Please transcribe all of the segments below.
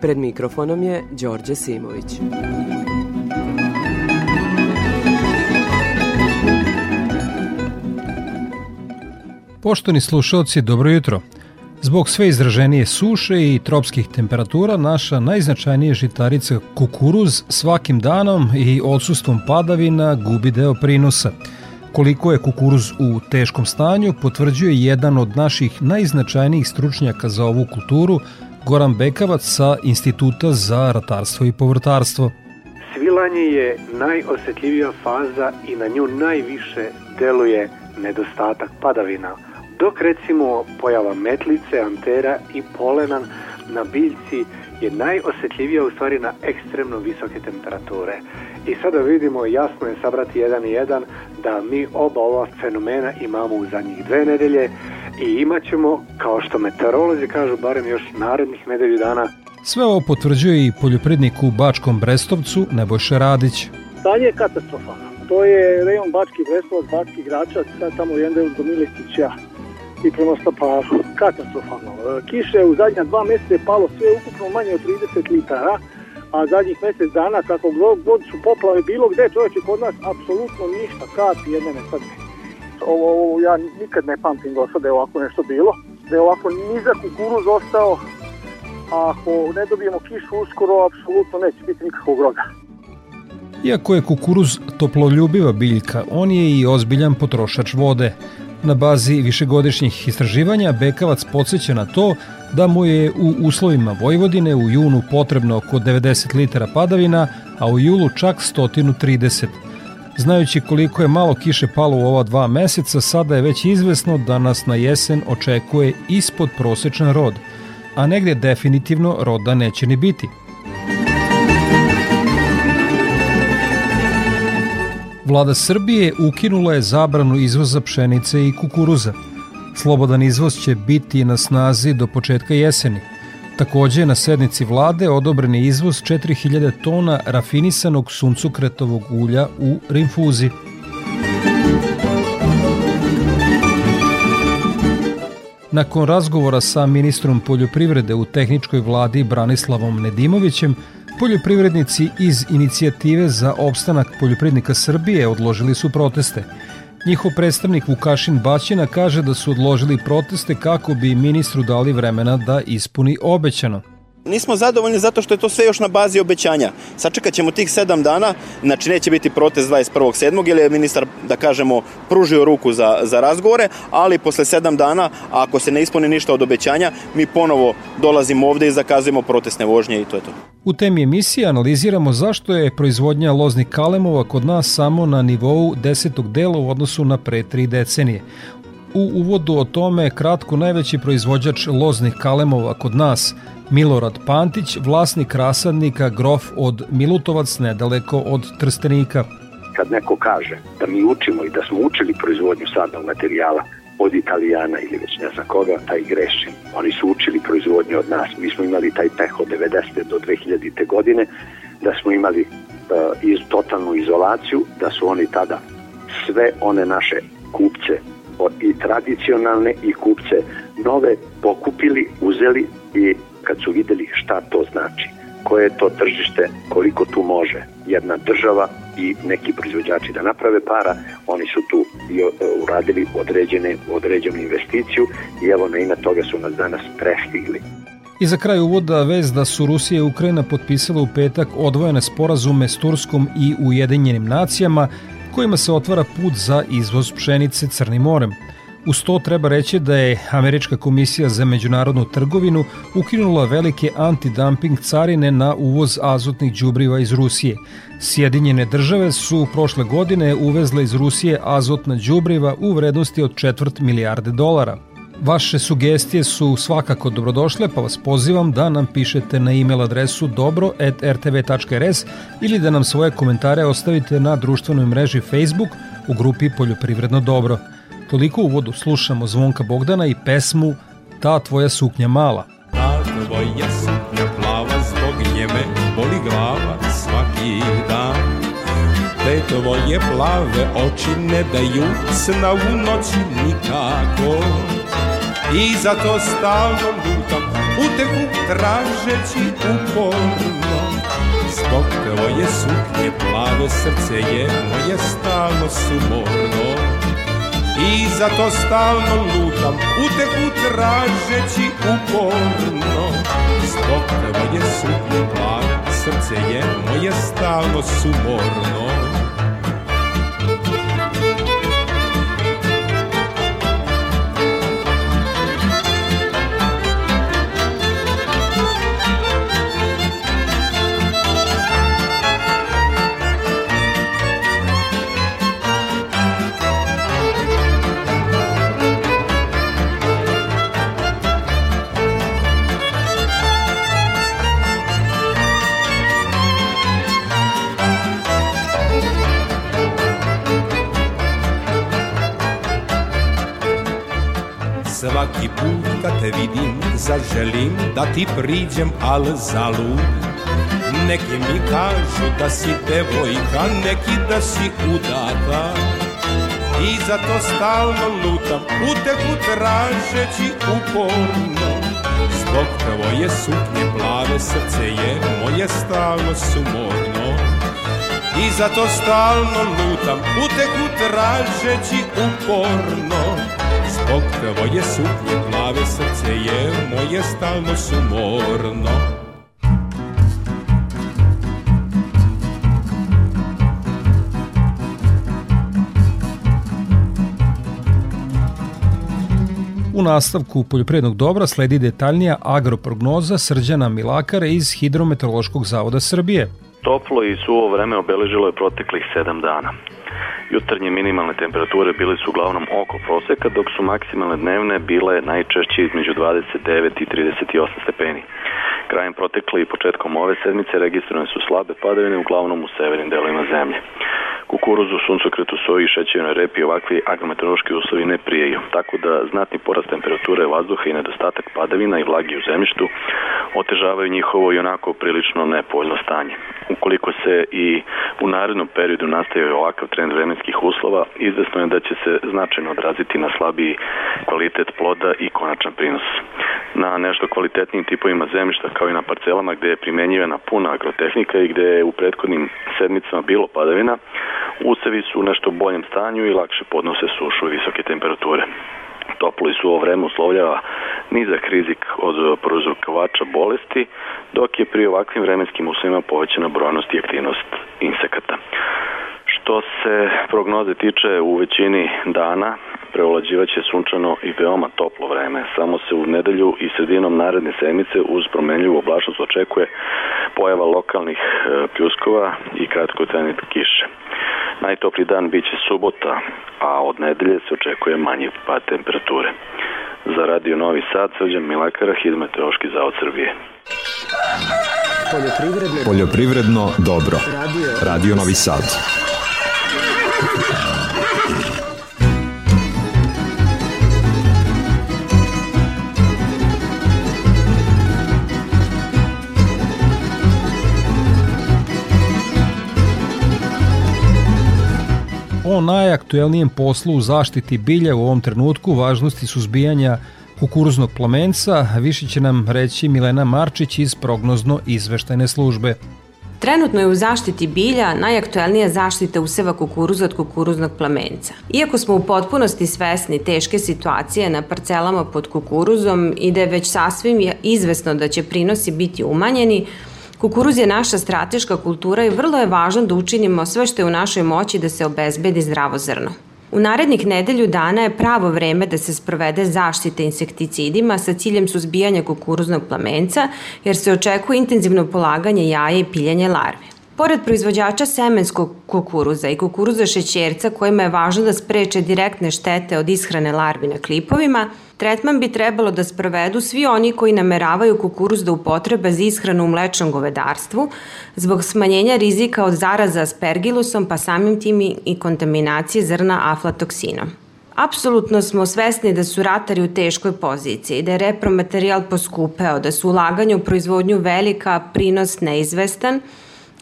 Pred mikrofonom je Đorđe Simović. Poštovani slušalci, dobro jutro. Zbog sve izraženije suše i tropskih temperatura, naša najznačajnija žitarica kukuruz svakim danom i odsustvom padavina gubi deo prinosa. Koliko je kukuruz u teškom stanju potvrđuje jedan od naših najznačajnijih stručnjaka za ovu kulturu, Goran Bekavac sa Instituta za ratarstvo i povrtarstvo. Svilanje je najosetljivija faza i na nju najviše deluje nedostatak padavina, dok recimo pojava metlice, antera i polena na biljci je najosetljivija u stvari na ekstremno visoke temperature. I sada vidimo, jasno je sabrati jedan i jedan, da mi oba ova fenomena imamo u zadnjih dve nedelje i imat ćemo, kao što meteorolozi kažu, barem još narednih nedelju dana. Sve ovo potvrđuje i poljoprednik u Bačkom Brestovcu Nebojša Radić. Stanje je katastrofalno. To je rejon Bački Brestovac, Bački Gračac, sad tamo jedan deo do Milistića i prema Staparu. Katastrofalno. E, kiše u zadnja dva meseca je palo sve ukupno manje od 30 litara, a zadnjih mesec dana, kako god su poplave bilo gde, čovječe kod nas, apsolutno ništa, kapi jedne ne sadne. Ovo, ovo, ja nikad ne pamtim do sada da je ovako nešto bilo, da je ovako nizak kukuruz ostao, a ako ne dobijemo kišu uskoro, apsolutno neće biti nikakvog roga. Iako je kukuruz toploljubiva biljka, on je i ozbiljan potrošač vode. Na bazi višegodišnjih istraživanja Bekavac podsjeća na to da mu je u uslovima Vojvodine u junu potrebno oko 90 litara padavina, a u julu čak 130. Znajući koliko je malo kiše palo u ova dva meseca, sada je već izvesno da nas na jesen očekuje ispod prosečan rod, a negde definitivno roda neće ni biti. Vlada Srbije ukinula je zabranu izvoza pšenice i kukuruza. Slobodan izvoz će biti na snazi do početka jeseni. Takođe, na sednici vlade odobren je izvoz 4000 tona rafinisanog suncukretovog ulja u rinfuzi. Nakon razgovora sa ministrom poljoprivrede u tehničkoj vladi Branislavom Nedimovićem, Poljoprivrednici iz inicijative za opstanak poljoprivrednika Srbije odložili su proteste. Njihov predstavnik Vukašin Baćina kaže da su odložili proteste kako bi ministru dali vremena da ispuni obećano. Nismo zadovoljni zato što je to sve još na bazi obećanja. Sačekat ćemo tih sedam dana, znači neće biti protest 21.7. jer je ministar, da kažemo, pružio ruku za, za razgovore, ali posle sedam dana, ako se ne ispuni ništa od obećanja, mi ponovo dolazimo ovde i zakazujemo protestne vožnje i to je to. U temi emisije analiziramo zašto je proizvodnja loznih kalemova kod nas samo na nivou desetog dela u odnosu na pre tri decenije. U uvodu o tome kratko najveći proizvođač loznih kalemova kod nas, Milorad Pantić, vlasnik rasadnika Grof od Milutovac nedaleko od Trstenika. Kad neko kaže da mi učimo i da smo učili proizvodnju sadnog materijala od Italijana ili već ne znam koga, taj greši. Oni su učili proizvodnju od nas. Mi smo imali taj peh od 90. do 2000. godine, da smo imali uh, iz, totalnu izolaciju, da su oni tada sve one naše kupce i tradicionalne i kupce nove pokupili, uzeli i kad su videli šta to znači, koje je to tržište, koliko tu može jedna država i neki proizvođači da naprave para, oni su tu i e, uradili određene, određenu investiciju i evo na ime toga su nas danas prestigli. I za kraj uvoda vez da su Rusija i Ukrajina potpisala u petak odvojene sporazume s Turskom i Ujedinjenim nacijama kojima se otvara put za izvoz pšenice Crnim morem – Uz to treba reći da je Američka komisija za međunarodnu trgovinu ukinula velike antidumping carine na uvoz azotnih đubriva iz Rusije. Sjedinjene države su prošle godine uvezle iz Rusije azotna đubriva u vrednosti od četvrt milijarde dolara. Vaše sugestije su svakako dobrodošle, pa vas pozivam da nam pišete na e-mail adresu dobro.rtv.rs ili da nam svoje komentare ostavite na društvenoj mreži Facebook u grupi Poljoprivredno dobro. Toliko u uvodu slušamo Zvonka Bogdana i pesmu Ta tvoja suknja mala. Ta tvoja suknja plava zbog njeme boli glava svaki dan. Te tvoje plave oči ne daju sna u noći nikako I zato stalno lutam uteku tražeći uporno Zbog tvoje suknje plave srce je moje stalno sumorno I zato stalno lutam uteku tražeći uporno Zbog tvoje suknje plave srce je moje stalno sumorno te vidim zaželim da ti priđem al zalud Neki mi kažu da si devojka, neki da si udata I zato stalno lutam, uteku tražeći uporno. Zbog tvoje suknje plave srce je moje stalno sumorno I zato stalno lutam, uteku tražeći uporno. Zbog tvoje suknje plave srce je moje stalno sumorno U nastavku Poljoprednog dobra sledi detaljnija agroprognoza Srđana Milakara iz Hidrometeorološkog zavoda Srbije. Toplo i suvo vreme obeležilo je proteklih sedam dana. Jutarnje minimalne temperature bile su uglavnom oko proseka, dok su maksimalne dnevne bile najčešće između 29 i 38 stepeni. Krajem protekle i početkom ove sedmice registrovane su slabe padavine uglavnom u severnim delovima zemlje. Kukuruzu, suncokretu, soji šećernoj repi ovakvi agrometeorološki uslovi ne prijeju, tako da znatni porast temperature vazduha i nedostatak padavina i vlagi u zemljištu otežavaju njihovo i onako prilično nepovoljno stanje. Ukoliko se i u narednom periodu nastaje ovakav trend vremenskih uslova, izvesno je da će se značajno odraziti na slabiji kvalitet ploda i konačan prinos. Na nešto kvalitetnijim tipovima zemljišta kao i na parcelama gde je primenjivana puna agrotehnika i gde je u prethodnim sedmicama bilo padavina, usevi su u nešto boljem stanju i lakše podnose sušu i visoke temperature toplo i suvo vreme uslovljava nizak rizik od prouzrokovača bolesti, dok je pri ovakvim vremenskim uslovima povećana brojnost i aktivnost insekata. Što se prognoze tiče u većini dana, prevlađivaće sunčano i veoma toplo vreme. Samo se u nedelju i sredinom naredne sedmice uz promenljivu oblačnost očekuje pojava lokalnih e, pljuskova i kratkotrajne kiše. Najtopli dan biće subota, a od nedelje se očekuje manji pad temperature. Za Radio Novi Sad, Srđan Milakara, Hidrometeorološki zavod Srbije. Poljoprivredno, Poljoprivredno dobro. Radio, Radio Novi Sad. O najaktuelnijem poslu u zaštiti bilja u ovom trenutku, važnosti suzbijanja kukuruznog plamenca, više će nam reći Milena Marčić iz prognozno izveštajne službe. Trenutno je u zaštiti bilja najaktuelnija zaštita useva kukuruza od kukuruznog plamenca. Iako smo u potpunosti svesni teške situacije na parcelama pod kukuruzom i da je već sasvim izvesno da će prinosi biti umanjeni, Kukuruz je naša strateška kultura i vrlo je važno da učinimo sve što je u našoj moći da se obezbedi zdravo zrno. U narednih nedelju dana je pravo vreme da se sprovede zaštita insekticidima sa ciljem suzbijanja kukuruznog plamenca, jer se očekuje intenzivno polaganje jaja i piljanje larve. Pored proizvođača semenskog kukuruza i kukuruza šećerca kojima je važno da spreče direktne štete od ishrane larvi na klipovima, tretman bi trebalo da sprovedu svi oni koji nameravaju kukuruz da upotrebe za ishranu u mlečnom govedarstvu zbog smanjenja rizika od zaraza aspergilusom pa samim tim i kontaminacije zrna aflatoksinom. Apsolutno smo svesni da su ratari u teškoj poziciji, da je repromaterijal poskupeo, da su ulaganja u proizvodnju velika, prinos neizvestan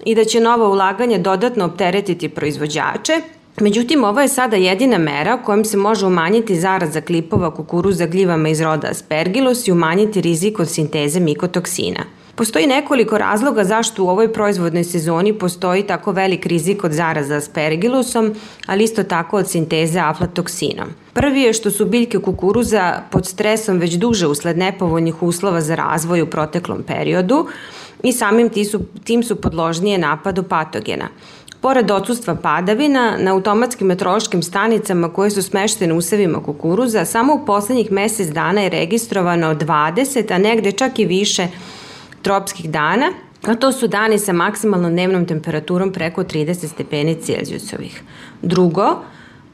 i da će nova ulaganja dodatno opteretiti proizvođače, Međutim, ovo je sada jedina mera kojom se može umanjiti zaraza klipova kukuruza gljivama iz roda aspergillus i umanjiti rizik od sinteze mikotoksina. Postoji nekoliko razloga zašto u ovoj proizvodnoj sezoni postoji tako velik rizik od zaraza aspergillusom, ali isto tako od sinteze aflatoksinom. Prvi je što su biljke kukuruza pod stresom već duže usled nepovoljnih uslova za razvoj u proteklom periodu i samim tim su, tim su podložnije napadu patogena. Pored odsustva padavina, na automatskim metrološkim stanicama koje su smeštene usevima kukuruza, samo u poslednjih mesec dana je registrovano 20, a negde čak i više tropskih dana, a to su dani sa maksimalnom dnevnom temperaturom preko 30 stepeni Celzijusovih. Drugo,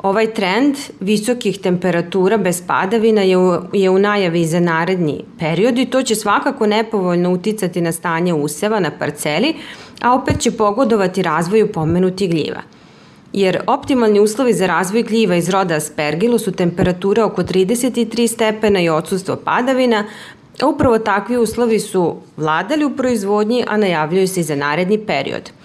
Ovaj trend visokih temperatura bez padavina je u, je u najavi za naredni period i to će svakako nepovoljno uticati na stanje useva na parceli, a opet će pogodovati razvoju pomenutih gljiva. Jer optimalni uslovi za razvoj gljiva iz roda aspergillus su temperatura oko 33 stepena i odsustvo padavina, a upravo takvi uslovi su vladali u proizvodnji, a najavljuju se i za naredni period –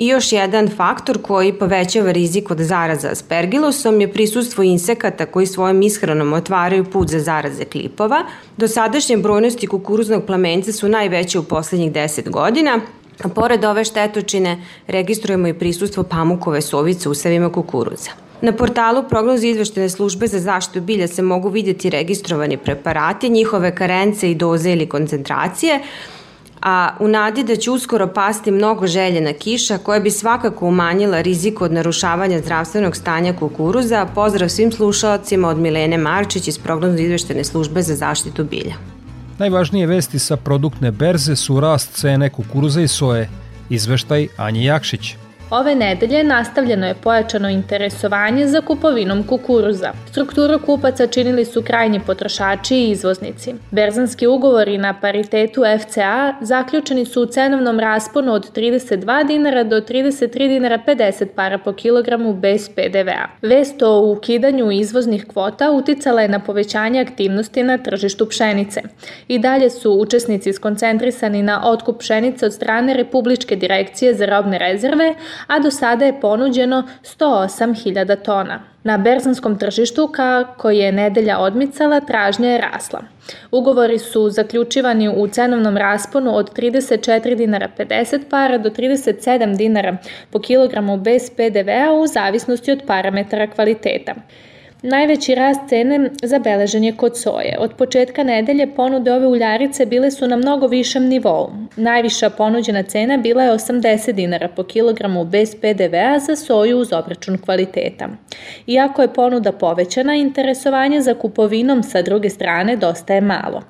I još jedan faktor koji povećava rizik od zaraza aspergilusom je prisustvo insekata koji svojom ishranom otvaraju put za zaraze klipova. Dosadašnje brojnosti kukuruznog plamenca su najveće u poslednjih 10 godina, a pored ove štetočine registrujemo i prisustvo pamukove sovice u savima kukuruza. Na portalu prognoze izveštene službe za zaštitu bilja se mogu vidjeti registrovani preparati, njihove karence i doze ili koncentracije, a u nadi da će uskoro pasti mnogo željena kiša koja bi svakako umanjila rizik od narušavanja zdravstvenog stanja kukuruza, pozdrav svim slušalcima od Milene Marčić iz prognozno izveštene službe za zaštitu bilja. Najvažnije vesti sa produktne berze su rast cene kukuruza i soje. Izveštaj Anje Jakšić. Ove nedelje nastavljeno je pojačano interesovanje za kupovinom kukuruza. Strukturu kupaca činili su krajnji potrošači i izvoznici. Berzanski ugovori na paritetu FCA zaključeni su u cenovnom rasponu od 32 dinara do 33 dinara 50 para po kilogramu bez PDV-a. Vest o ukidanju izvoznih kvota uticala je na povećanje aktivnosti na tržištu pšenice. I dalje su učesnici skoncentrisani na otkup pšenice od strane Republičke direkcije za robne rezerve, a do sada je ponuđeno 108.000 tona. Na berzanskom tržištu, kako je nedelja odmicala, tražnja je rasla. Ugovori su zaključivani u cenovnom rasponu od 34 dinara 50 para do 37 dinara po kilogramu bez PDV-a u zavisnosti od parametara kvaliteta. Najveći rast cene zabeležen je kod soje. Od početka nedelje ponude ove uljarice bile su na mnogo višem nivou. Najviša ponuđena cena bila je 80 dinara po kilogramu bez PDV-a za soju uz obračun kvaliteta. Iako je ponuda povećana, interesovanje za kupovinom sa druge strane dosta je malo.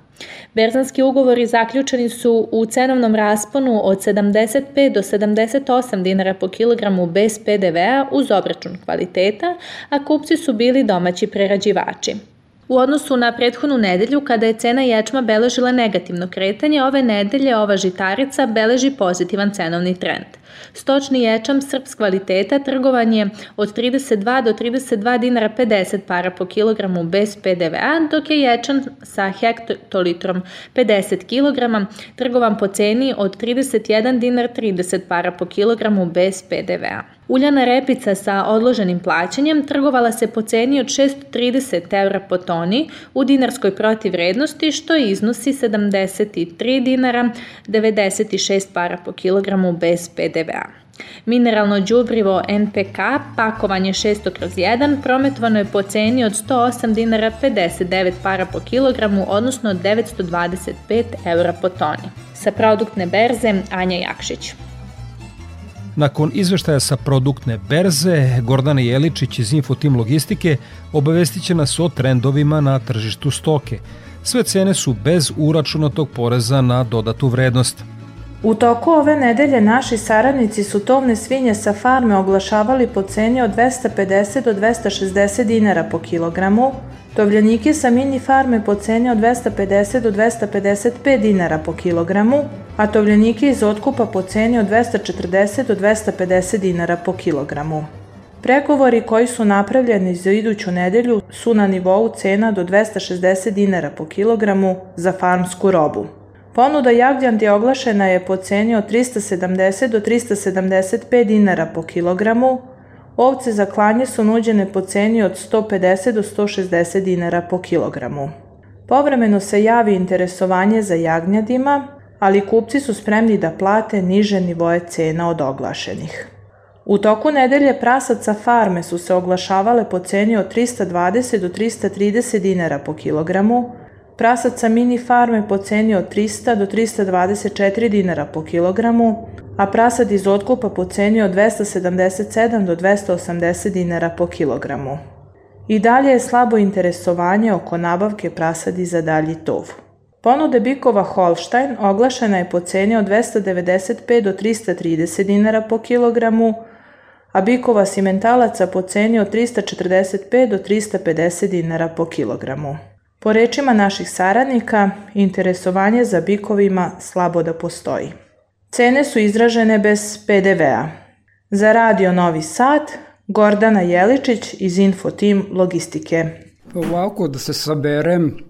Berzanski ugovori zaključeni su u cenovnom rasponu od 75 do 78 dinara po kilogramu bez PDV-a uz obračun kvaliteta, a kupci su bili domaći prerađivači. U odnosu na prethodnu nedelju, kada je cena ječma beležila negativno kretanje, ove nedelje ova žitarica beleži pozitivan cenovni trend. Stočni ječam srps kvaliteta trgovan je od 32 do 32 dinara 50 para po kilogramu bez PDV-a, dok je ječan sa hektolitrom 50 kg trgovan po ceni od 31 dinar 30 para po kilogramu bez PDV-a. Uljana repica sa odloženim plaćanjem trgovala se po ceni od 630 eura po toni u dinarskoj protivrednosti, što iznosi 73 dinara 96 para po kilogramu bez PDV-a. Mineralno đubrivo NPK, pakovanje 600 kroz 1, prometovano je po ceni od 108 dinara 59 para po kilogramu, odnosno 925 eura po toni. Sa produktne berze Anja Jakšić. Nakon izveštaja sa produktne berze, Gordana Jeličić iz Infotim Logistike obavestit će nas o trendovima na tržištu stoke. Sve cene su bez uračunatog poreza na dodatu vrednost. U toku ove nedelje naši saradnici su tovne svinje sa farme oglašavali po ceni od 250 do 260 dinara po kilogramu, tovljanike sa mini farme po ceni od 250 do 255 dinara po kilogramu, a tovljanike iz otkupa po ceni od 240 do 250 dinara po kilogramu. Pregovori koji su napravljeni za iduću nedelju su na nivou cena do 260 dinara po kilogramu za farmsku robu. Ponuda jagnjadi oglašena je po ceni od 370 do 375 dinara po kilogramu, ovce za klanje su nuđene po ceni od 150 do 160 dinara po kilogramu. Povremeno se javi interesovanje za jagnjadima, ali kupci su spremni da plate niže nivoje cena od oglašenih. U toku nedelje prasaca farme su se oglašavale po ceni od 320 do 330 dinara po kilogramu, prasaca mini farme po ceni od 300 do 324 dinara po kilogramu, a prasad iz otkupa po ceni od 277 do 280 dinara po kilogramu. I dalje je slabo interesovanje oko nabavke prasadi za dalji tov. Ponude bikova Holstein oglašena je po ceni od 295 do 330 dinara po kilogramu, a bikova simentalaca po ceni od 345 do 350 dinara po kilogramu. Po rečima naših saradnika, interesovanje za bikovima slabo da postoji. Cene su izražene bez PDV-a. Za Radio Novi Sad, Gordana Jeličić iz Infotim Logistike. Ovako da se saberem,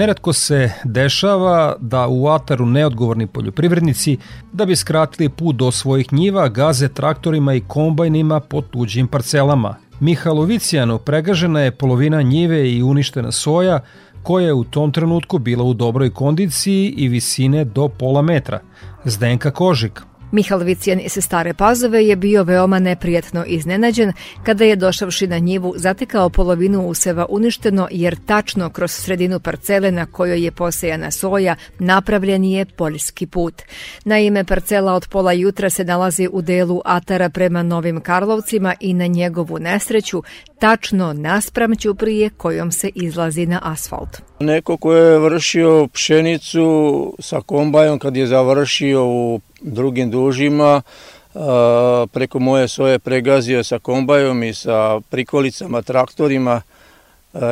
Neretko se dešava da u ataru neodgovorni poljoprivrednici, da bi skratili put do svojih njiva, gaze traktorima i kombajnima po tuđim parcelama. Mihalovicijanu pregažena je polovina njive i uništena soja, koja je u tom trenutku bila u dobroj kondiciji i visine do pola metra. Zdenka Kožik, Mihal Vicijan iz Stare Pazove je bio veoma neprijetno iznenađen kada je došavši na njivu zatekao polovinu useva uništeno jer tačno kroz sredinu parcele na kojoj je posejana soja napravljen je poljski put. Naime, parcela od pola jutra se nalazi u delu Atara prema Novim Karlovcima i na njegovu nesreću tačno naspram Ćuprije kojom se izlazi na asfalt. Neko ko je vršio pšenicu sa kombajom kad je završio u drugim dužima, preko moje soje pregazio sa kombajom i sa prikolicama, traktorima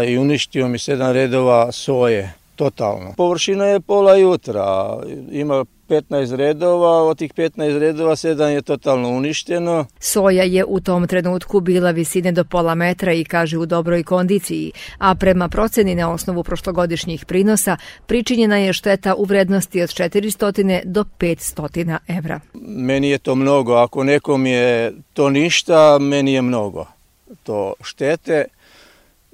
i uništio mi sedam redova soje, totalno. Površina je pola jutra, ima 15 redova, od tih 15 redova 7 je totalno uništeno. Soja je u tom trenutku bila visine do pola metra i kaže u dobroj kondiciji, a prema proceni na osnovu prošlogodišnjih prinosa pričinjena je šteta u vrednosti od 400 do 500 evra. Meni je to mnogo, ako nekom je to ništa, meni je mnogo to štete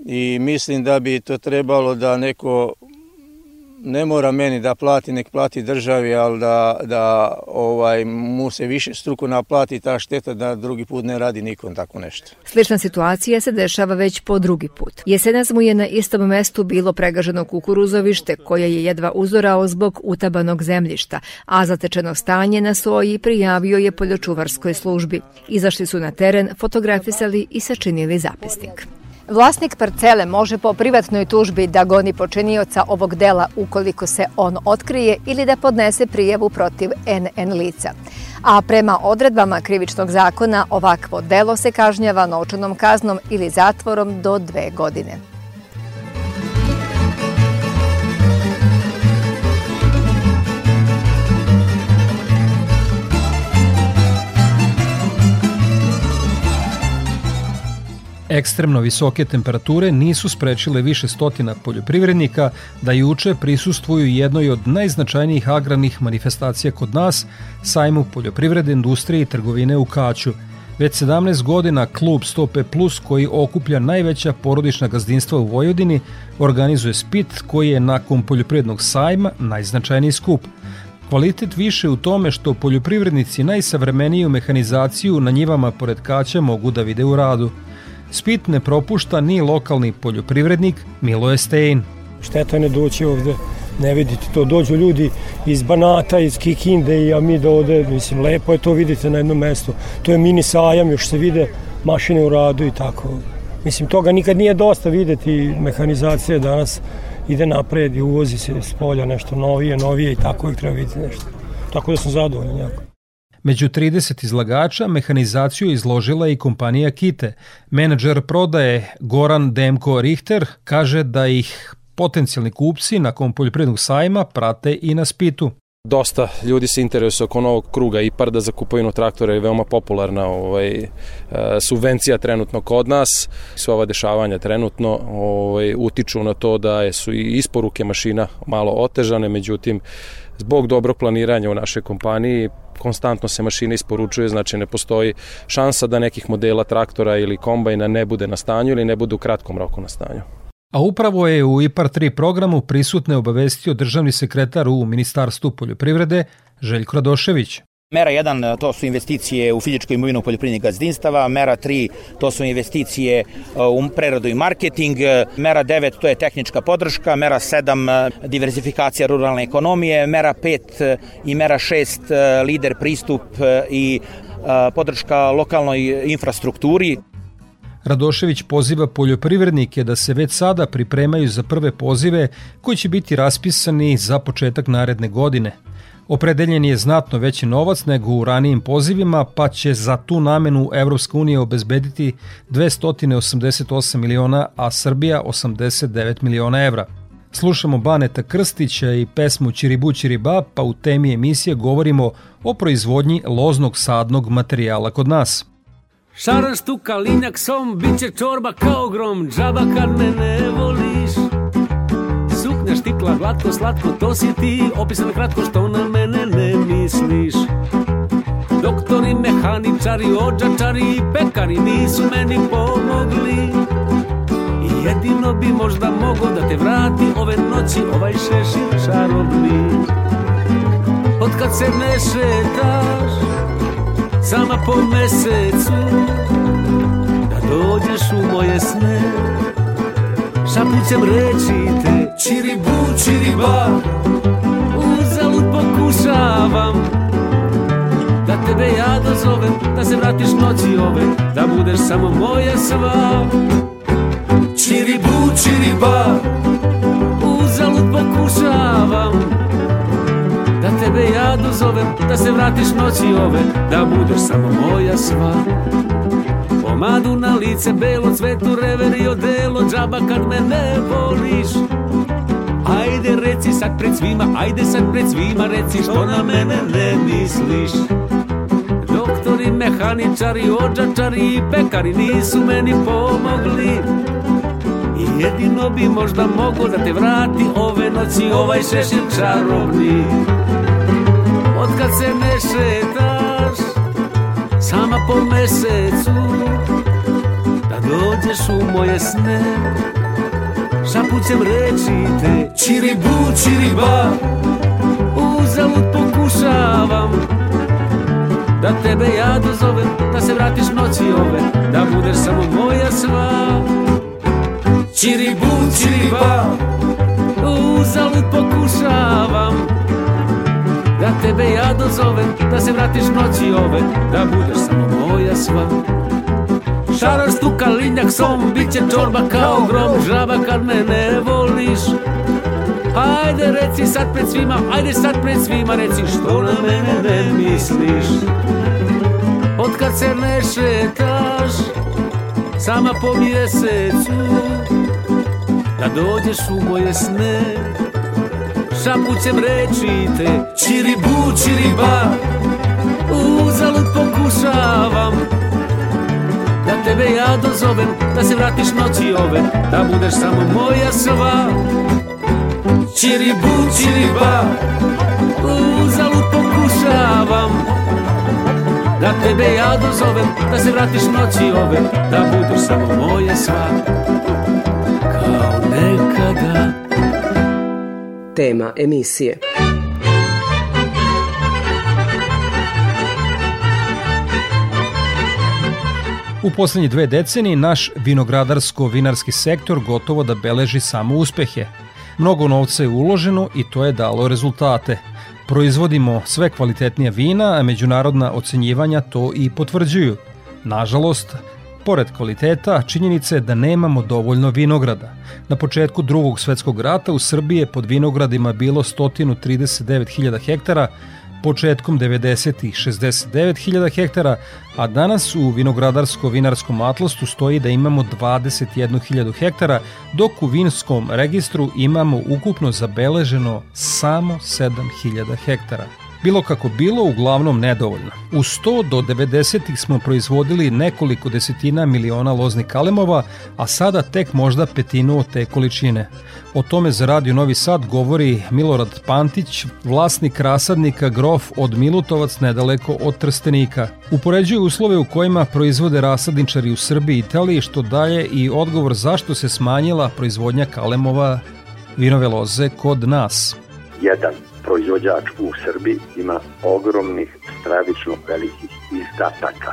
i mislim da bi to trebalo da neko ne mora meni da plati, nek plati državi, ali da, da ovaj, mu se više struko naplati ta šteta da drugi put ne radi nikom tako nešto. Slična situacija se dešava već po drugi put. Jesenas mu je na istom mestu bilo pregaženo kukuruzovište koje je jedva uzorao zbog utabanog zemljišta, a zatečeno stanje na soji prijavio je poljočuvarskoj službi. Izašli su na teren, fotografisali i sačinili zapisnik. Vlasnik parcele može po privatnoj tužbi da goni počinioca ovog dela ukoliko se on otkrije ili da podnese prijavu protiv NN lica. A prema odredbama krivičnog zakona ovakvo delo se kažnjava novčanom kaznom ili zatvorom do dve godine. Ekstremno visoke temperature nisu sprečile više stotina poljoprivrednika da juče prisustvuju jednoj od najznačajnijih agrarnih manifestacija kod nas, sajmu poljoprivrede, industrije i trgovine u Kaću. Već 17 godina klub Stope Plus koji okuplja najveća porodična gazdinstva u Vojvodini organizuje spit koji je nakon poljoprivrednog sajma najznačajniji skup. kvalitet više u tome što poljoprivrednici najsavremeniju mehanizaciju na njivama pored kaća mogu da vide u radu. Spit ne propušta ni lokalni poljoprivrednik Miloje Stein. Šteta ne doći ovde ne vidite to, dođu ljudi iz Banata, iz Kikinde i mi da ovde, mislim, lepo je to vidite na jednom mestu. To je mini sajam, još se vide mašine u radu i tako. Mislim, toga nikad nije dosta videti, mehanizacija danas ide napred i uvozi se s polja nešto novije, novije i tako uvijek treba vidjeti nešto. Tako da sam zadovoljan jako. Među 30 izlagača mehanizaciju izložila i kompanija Kite. Menadžer prodaje Goran Demko Richter kaže da ih potencijalni kupci nakon poljoprivrednog sajma prate i na spitu. Dosta ljudi se interesuje oko novog kruga IPARDA za kupovinu traktora je veoma popularna ovaj, e, subvencija trenutno kod nas. Sve ova dešavanja trenutno ovaj, utiču na to da su i isporuke mašina malo otežane, međutim zbog dobrog planiranja u našoj kompaniji konstantno se mašine isporučuje, znači ne postoji šansa da nekih modela traktora ili kombajna ne bude na stanju ili ne bude u kratkom roku na stanju. A upravo je u IPAR 3 programu prisutne obavestio državni sekretar u Ministarstvu poljoprivrede Željko Radošević. Mera 1 to su investicije u fizičku imovinu poljoprivrednih gazdinstava, mera 3 to su investicije uh, u preradu i marketing, mera 9 to je tehnička podrška, mera 7 uh, diversifikacija ruralne ekonomije, mera 5 uh, i mera 6 lider pristup i podrška lokalnoj infrastrukturi. Radošević poziva poljoprivrednike da se već sada pripremaju za prve pozive koji će biti raspisani za početak naredne godine. Opredeljen je znatno veći novac nego u ranijim pozivima, pa će za tu namenu Evropska unija obezbediti 288 miliona, a Srbija 89 miliona evra. Slušamo Baneta Krstića i pesmu Čiribu Čiriba, pa u temi emisije govorimo o proizvodnji loznog sadnog materijala kod nas. Šaran štuka, linjak som, bit će čorba kao grom, džaba kad me ne voliš. Suknja štikla, glatko, slatko, to si ti, opisan kratko što na mene ne misliš. Doktori, mehaničari, ođačari i pekari nisu meni pomogli. I jedino bi možda mogo da te vrati ove noći ovaj šešir čarobni. Od kad se ne šetaš, sama po mesecu Da dođeš u moje sne Šapućem reći te Čiribu, čiriba. Uzalud pokušavam Da tebe ja dozovem Da se vratiš noći ove Da budeš samo moja sva. Čiribu, čiriba. Uzalud pokušavam Da tebe ja dozovem, da se vratiš noći ove Da budeš samo moja sva Pomadu na lice, belo cvetu, rever i odelo Džaba kad me ne voliš. Ajde reci sad pred svima, ajde sad pred svima Reci što na mene ne misliš. Doktori, mehaničari, ođačari i pekari Nisu meni pomogli. I jedino bi možda mogo da te vrati ove noći ovaj šešir čarobni. Od kad se ne šetaš sama po mesecu Da dođeš u moje sne. Šapućem reći te Čiribu, čiriba Uzalud pokušavam Da tebe ja dozovem Da se vratiš noći ove Da budeš samo moja sva. Čiribu, čiriba Uzalud pokušavam Da tebe ja dozovem Da se vratiš noći ove Da budeš samo moja sva. Šarar stuka linjak som Biće čorba kao grom Žaba kad me ne voliš. Ajde reci sad pred svima Ajde sad pred svima reci Što na mene ne misliš. Od kad se ne šetaš Sama po mjesecu Da dođeš u moje sne Šapućem reći te. Čiribu, čiriba Uzalud pokušavam. Da tebe ja dozovem Da se vratiš noći ove. Da budeš samo moja sva. Čiribu, čiriba Uzalud pokušavam. Da tebe ja dozovem Da se vratiš noći ove. Da budeš samo moja sva. Kao nekada tema emisije. U poslednje dve decenije naš vinogradarsko-vinarski sektor gotovo da beleži samo uspehe. Mnogo novca je uloženo i to je dalo rezultate. Proizvodimo sve kvalitetnija vina, a međunarodna ocenjivanja to i potvrđuju. Nažalost, Pored kvaliteta, činjenica je da nemamo dovoljno vinograda. Na početku drugog svetskog rata u Srbiji je pod vinogradima bilo 139.000 hektara, početkom 90. 69.000 hektara, a danas u vinogradarsko-vinarskom atlastu stoji da imamo 21.000 hektara, dok u vinskom registru imamo ukupno zabeleženo samo 7.000 hektara. Bilo kako bilo, uglavnom nedovoljno. U 100 do 90. smo proizvodili nekoliko desetina miliona loznih kalemova, a sada tek možda petinu od te količine. O tome za Radio Novi Sad govori Milorad Pantić, vlasnik rasadnika Grof od Milutovac nedaleko od Trstenika. Upoređuje uslove u kojima proizvode rasadničari u Srbiji i Italiji, što daje i odgovor zašto se smanjila proizvodnja kalemova vinove loze kod nas. Jedan proizvođač u Srbiji ima ogromnih, stravično velikih izdataka.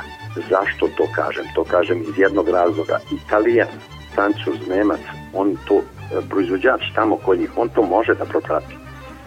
Zašto to kažem? To kažem iz jednog razloga. Italijan, Francuz, Nemac, on to, e, proizvođač tamo kod njih, on to može da proprati.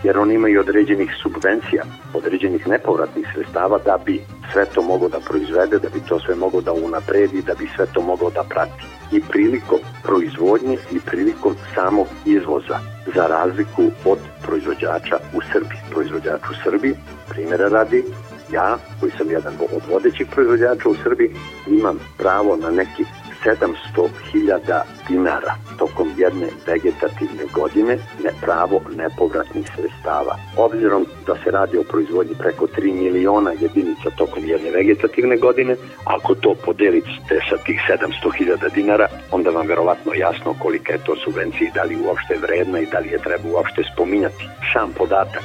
Jer on ima i određenih subvencija, određenih nepovratnih sredstava da bi sve to mogao da proizvede, da bi to sve mogao da unapredi, da bi sve to mogao da prati. I prilikom proizvodnje i prilikom samog izvoza za razliku od proizvođača u Srbiji. Proizvođač u Srbiji, primjera radi, ja, koji sam jedan od vodećih proizvođača u Srbiji, imam pravo na neki 700.000 dinara tokom jedne vegetativne godine ne pravo nepovratnih sredstava. Obzirom da se radi o proizvodnji preko 3 miliona jedinica tokom jedne vegetativne godine, ako to podelite sa tih 700.000 dinara, onda vam verovatno jasno kolika je to subvencija i da li uopšte vredna i da li je treba uopšte spominjati. Sam podatak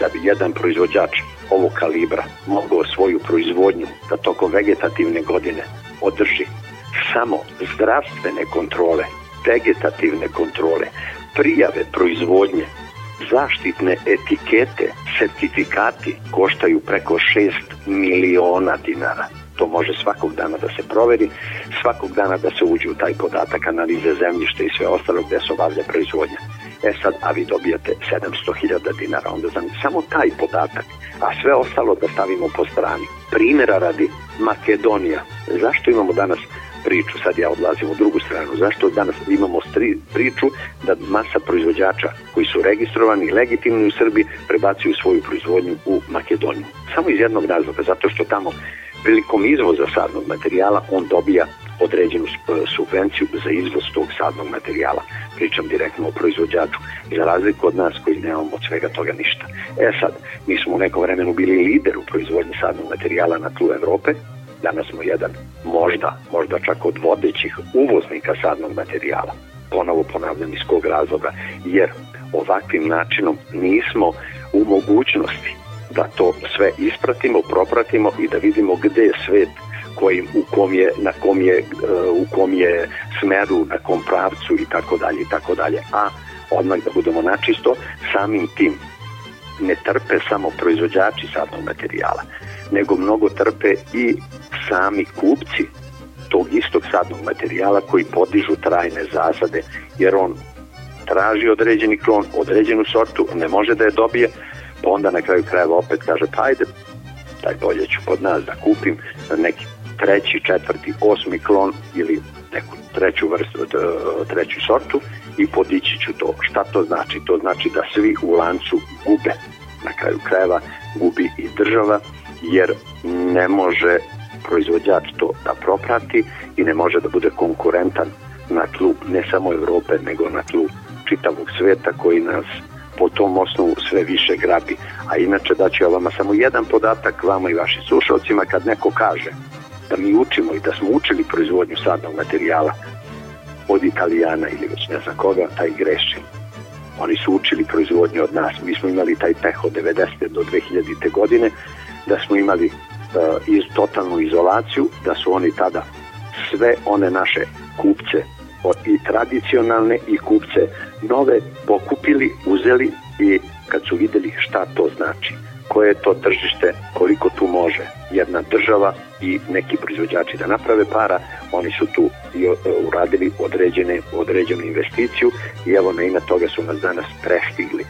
da bi jedan proizvođač ovog kalibra mogao svoju proizvodnju da tokom vegetativne godine održi samo zdravstvene kontrole, vegetativne kontrole, prijave proizvodnje, zaštitne etikete, sertifikati koštaju preko 6 miliona dinara. To može svakog dana da se proveri, svakog dana da se uđe u taj podatak analize zemljišta i sve ostalo gde se obavlja proizvodnja. E sad, a vi dobijate 700.000 dinara, onda znam samo taj podatak, a sve ostalo da stavimo po strani. Primera radi Makedonija. Zašto imamo danas priču, sad ja odlazim u drugu stranu, zašto danas imamo stri, priču da masa proizvođača koji su registrovani i legitimni u Srbiji prebacuju svoju proizvodnju u Makedoniju. Samo iz jednog razloga, zato što tamo prilikom izvoza sadnog materijala on dobija određenu subvenciju za izvoz tog sadnog materijala. Pričam direktno o proizvođaču. I za razliku od nas koji nemamo od svega toga ništa. E sad, mi smo u nekom vremenu bili lider u proizvodnji sadnog materijala na tlu Evrope, Danas smo jedan, možda, možda čak od vodećih uvoznika sadnog materijala. Ponovo ponavljam iz kog razloga, jer ovakvim načinom nismo u mogućnosti da to sve ispratimo, propratimo i da vidimo gde je svet kojim, u kom je, na kom je, u kom je smeru, na kom pravcu i tako dalje i tako dalje. A odmah da budemo načisto, samim tim ne trpe samo proizvođači sadnog materijala, nego mnogo trpe i sami kupci tog istog sadnog materijala koji podižu trajne zasade, jer on traži određeni klon, određenu sortu, ne može da je dobije, pa onda na kraju krajeva opet kaže, pa ajde, taj bolje ću pod nas da kupim neki treći, četvrti, osmi klon ili neku treću vrstu, treću sortu i podići ću to. Šta to znači? To znači da svi u lancu gube. Na kraju krajeva gubi i država, jer ne može proizvođač to da proprati i ne može da bude konkurentan na tlu ne samo Evrope, nego na tlu čitavog sveta koji nas po tom osnovu sve više grabi. A inače daću ja vama samo jedan podatak vama i vašim slušalcima kad neko kaže da mi učimo i da smo učili proizvodnju sadnog materijala od Italijana ili već ne znam koga, taj greši. Oni su učili proizvodnju od nas. Mi smo imali taj peh od 90. do 2000. godine da smo imali uh, iz totalnu izolaciju, da su oni tada sve one naše kupce i tradicionalne i kupce nove pokupili, uzeli i kad su videli šta to znači. Koje je to tržište, koliko tu može jedna država i neki proizvođači da naprave para, oni su tu i uradili određene, određenu investiciju i evo na ime toga su nas danas prestigli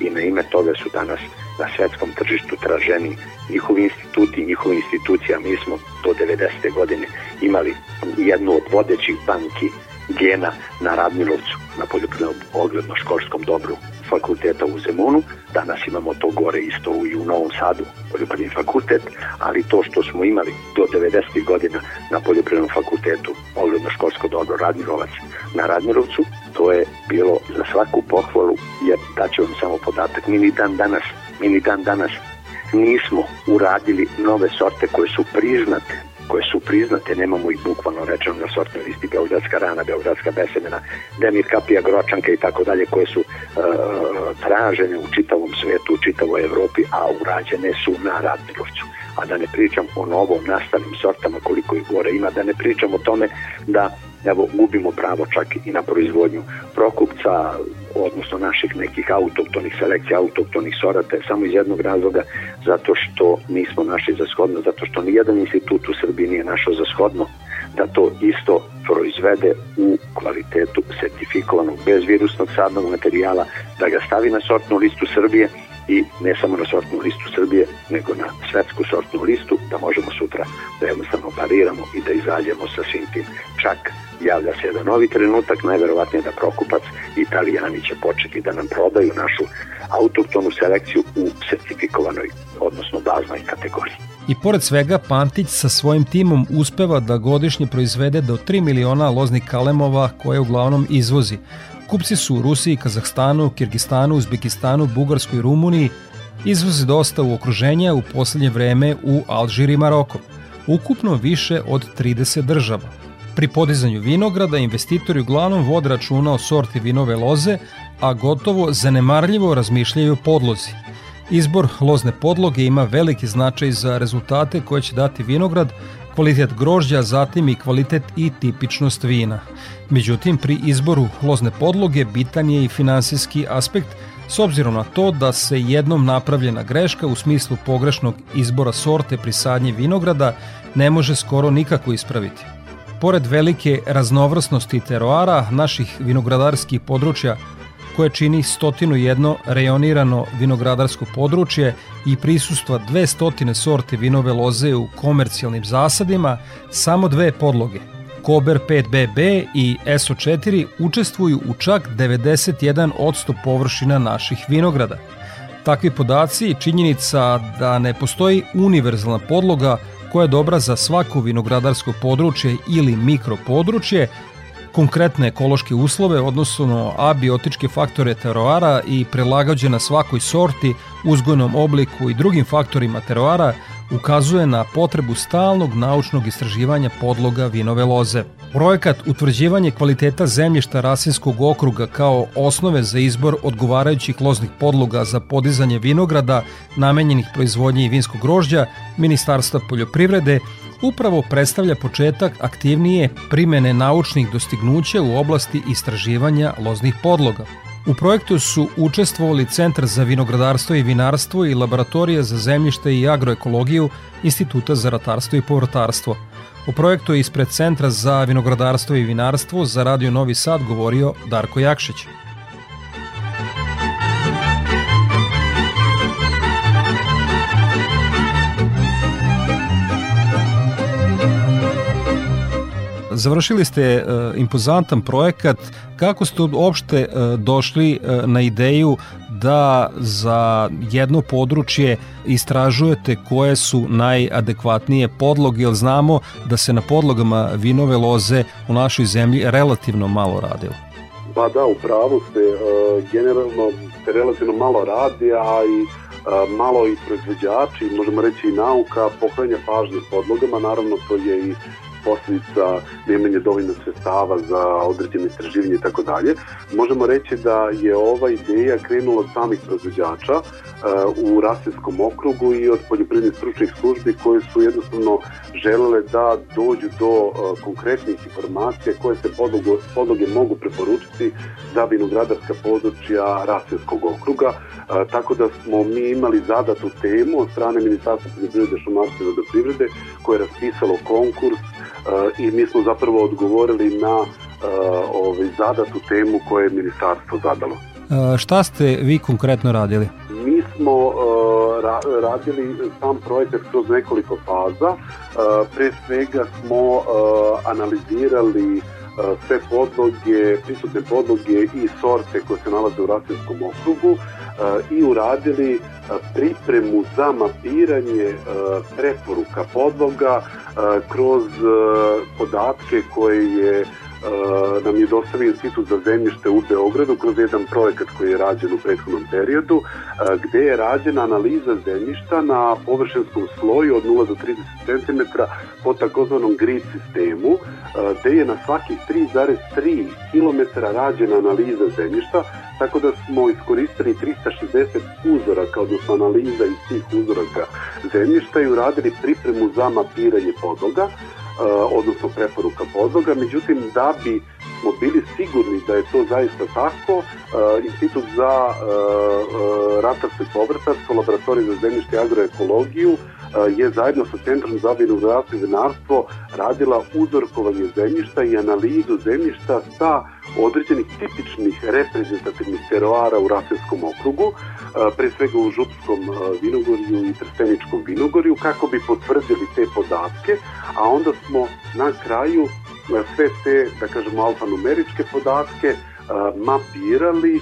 i na ime toga su danas na svetskom tržištu traženi njihovi instituti, njihove institucija. Mi smo do 90. godine imali jednu od vodećih banki gena na Radmilovcu, na poljoprivrednom ogledno-školskom dobru fakulteta u Zemunu. Danas imamo to gore isto i u Novom Sadu, poljoprivredni fakultet, ali to što smo imali do 90. godina na poljoprivrednom fakultetu ogledno-školsko dobro Radmirovac na Radmirovcu, to je bilo za svaku pohvalu, jer daću vam samo podatak, mi ni dan danas, mi ni dan danas nismo uradili nove sorte koje su priznate koje su priznate, nemamo ih bukvalno rečeno na sortnoj listi Beogradska rana, Beogradska besemena, Demir Kapija, Gročanka i tako dalje, koje su uh, tražene u čitavom svetu, u čitavoj Evropi, a urađene su na Radmirovcu. A da ne pričam o novo nastalim sortama koliko ih gore ima, da ne pričam o tome da evo, gubimo pravo čak i na proizvodnju prokupca, odnosno naših nekih autoktonih selekcija, autoktonih sorata, samo iz jednog razloga, zato što nismo našli za shodno, zato što nijedan institut u Srbiji nije našao za shodno da to isto proizvede u kvalitetu sertifikovanog bezvirusnog sadnog materijala, da ga stavi na sortnu listu Srbije i ne samo na sortnu listu Srbije, nego na svetsku sortnu listu, da možemo sutra da jednostavno pariramo i da izađemo sa svim tim. Čak javlja se jedan novi trenutak, najverovatnije da Prokupac i Italijani će početi da nam prodaju našu autoktonu selekciju u sertifikovanoj, odnosno baznoj kategoriji. I pored svega, Pantić sa svojim timom uspeva da godišnje proizvede do 3 miliona loznih kalemova koje uglavnom izvozi. Kupci su u Rusiji, Kazahstanu, Kirgistanu, Uzbekistanu, Bugarskoj i Rumuniji, izvozi dosta u okruženja u poslednje vreme u Alžir i Maroko. Ukupno više od 30 država. Pri podizanju vinograda investitori uglavnom vode računa o sorti vinove loze, a gotovo zanemarljivo razmišljaju o podlozi. Izbor lozne podloge ima veliki značaj za rezultate koje će dati vinograd, kvalitet grožđa, zatim i kvalitet i tipičnost vina. Međutim, pri izboru lozne podloge bitan je i finansijski aspekt s obzirom na to da se jednom napravljena greška u smislu pogrešnog izbora sorte pri sadnji vinograda ne može skoro nikako ispraviti. Pored velike raznovrsnosti teroara naših vinogradarskih područja koje čini 101 rejonirano vinogradarsko područje i prisustva 200 sorte vinove loze u komercijalnim zasadima, samo dve podloge, Kober 5BB i SO4 učestvuju u čak 91% površina naših vinograda. Takvi podaci činjenica da ne postoji univerzalna podloga koja je dobra za svako vinogradarsko područje ili mikropodručje, konkretne ekološke uslove, odnosno abiotičke faktore teroara i prelagađena svakoj sorti, uzgojnom obliku i drugim faktorima teroara, ukazuje na potrebu stalnog naučnog istraživanja podloga vinove loze. Projekat utvrđivanje kvaliteta zemljišta Rasinskog okruga kao osnove za izbor odgovarajućih loznih podloga za podizanje vinograda namenjenih proizvodnje i vinskog grožđa Ministarstva poljoprivrede upravo predstavlja početak aktivnije primene naučnih dostignuća u oblasti istraživanja loznih podloga. U projektu su učestvovali Centar za vinogradarstvo i vinarstvo i Laboratorija za zemljište i agroekologiju Instituta za ratarstvo i povrtarstvo. U projektu je ispred Centra za vinogradarstvo i vinarstvo za Radio Novi Sad govorio Darko Jakšić. Završili ste uh, impozantan projekat. Kako ste uopšte uh, došli uh, na ideju da za jedno područje istražujete koje su najadekvatnije podloge, jer znamo da se na podlogama vinove loze u našoj zemlji relativno malo radilo. Pa da, u pravu ste, generalno se relativno malo radi, a i malo i proizvođači, možemo reći i nauka, pokranja pažnje podlogama, naravno to je i posljedica nemanje dovoljno sredstava za određene istraživanje i tako dalje. Možemo reći da je ova ideja krenula od samih proizvođača u Rasijskom okrugu i od poljoprivrednih stručnih službi koje su jednostavno želele da dođu do konkretnih informacija koje se podloge, podloge mogu preporučiti za vinogradarska područja Rasijskog okruga. Tako da smo mi imali zadatu temu od strane Ministarstva poljoprivrede, šumarstva i vodoprivrede koje je raspisalo konkurs i mi smo zapravo odgovorili na ovaj, zadatu temu koje je ministarstvo zadalo. Šta ste vi konkretno radili? Mi smo ra radili sam projekat kroz nekoliko faza. Pre svega smo analizirali sve podloge, prisutne podloge i sorte koje se nalaze u Rasinskom okrugu i uradili pripremu za mapiranje preporuka podloga kroz podatke koje je nam je dostavio Institut za zemljište u Beogradu kroz jedan projekat koji je rađen u prethodnom periodu, gde je rađena analiza zemljišta na površinskom sloju od 0 do 30 cm po takozvanom grid sistemu, gde je na svakih 3,3 km rađena analiza zemljišta, tako da smo iskoristili 360 uzoraka, odnosno analiza iz tih uzoraka zemljišta i uradili pripremu za mapiranje podloga. Eh, odnosno preporuka podloga, međutim da bi smo bili sigurni da je to zaista tako, eh, Institut za eh, ratarstvo i povrtarstvo, laboratorij za zemljište i agroekologiju je zajedno sa Centrom za vinogradarstvo i vinarstvo radila uzorkovanje zemljišta i analizu zemljišta sa određenih tipičnih reprezentativnih teroara u Raselskom okrugu, pre svega u Župskom vinogorju i Trsteničkom vinogorju, kako bi potvrdili te podatke, a onda smo na kraju sve te, da kažemo, alfanumeričke podatke mapirali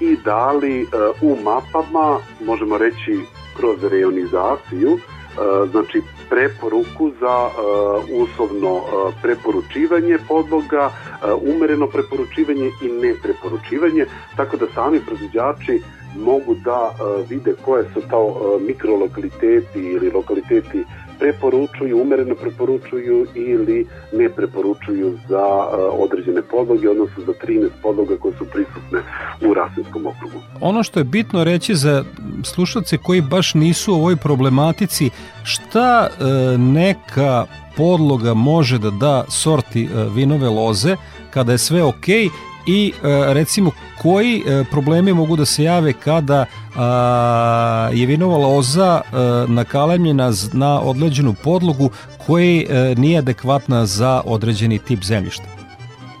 i dali u mapama, možemo reći kroz reonizaciju, znači preporuku za uslovno preporučivanje podloga, umereno preporučivanje i nepreporučivanje, tako da sami proizvođači mogu da vide koje su to mikrolokaliteti ili lokaliteti preporučuju, umereno preporučuju ili ne preporučuju za određene podloge, odnosno za 13 podloga koje su prisutne u Rasinskom okrugu. Ono što je bitno reći za slušalce koji baš nisu u ovoj problematici, šta e, neka podloga može da da sorti e, vinove loze kada je sve okej i e, recimo koji e, problemi mogu da se jave kada je vinova loza e, nakalemljena na odleđenu podlogu koji nije adekvatna za određeni tip zemljišta?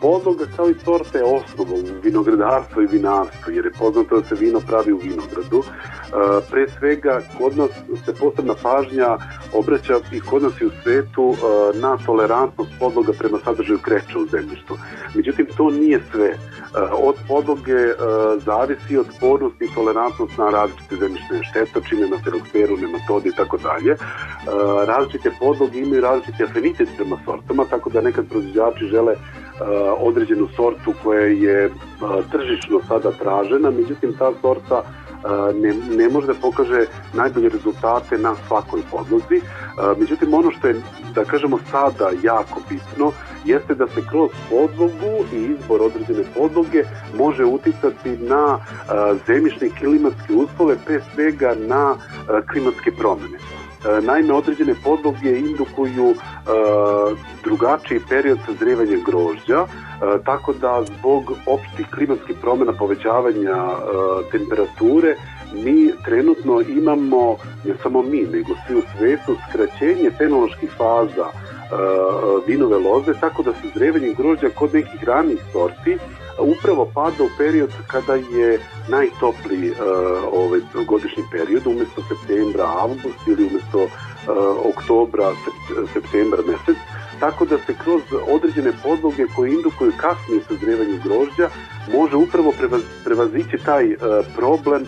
Podloga kao i sorta je osnova u vinogradarstvu i vinarstvu, jer je poznato da se vino pravi u vinogradu. Pre svega, kod nas se posebna pažnja obraća i kod nas i u svetu na tolerantnost podloga prema sadržaju kreča u zemljištu. Međutim, to nije sve. Od podloge zavisi otpornost i tolerantnost na različite zemljišne štetočine, na feroksferu, nematode i tako dalje. Različite podloge imaju različite afinitet prema sortama, tako da nekad proizvođači žele određenu sortu koja je tržišno sada tražena, međutim ta sorta ne, ne može da pokaže najbolje rezultate na svakoj podlozi. Međutim, ono što je, da kažemo, sada jako bitno, jeste da se kroz podlogu i izbor određene podloge može uticati na zemljišne klimatske uslove, pre svega na klimatske promene. Naime, određene podloge indukuju drugačiji period sazrevanja grožđa, tako da zbog opštih klimatskih promjena povećavanja temperature mi trenutno imamo, ne samo mi, nego svi u svetu, skraćenje fenoloških faza vinove loze, tako da sazrevanje grožđa kod nekih ranih sorti upravo pada u period kada je najtopliji uh, ovaj godišnji period, umesto septembra, avgust ili umesto uh, oktobra, septembra mesec, tako da se kroz određene podloge koje indukuju kasnije sazrevanje grožđa može upravo prevazići taj uh, problem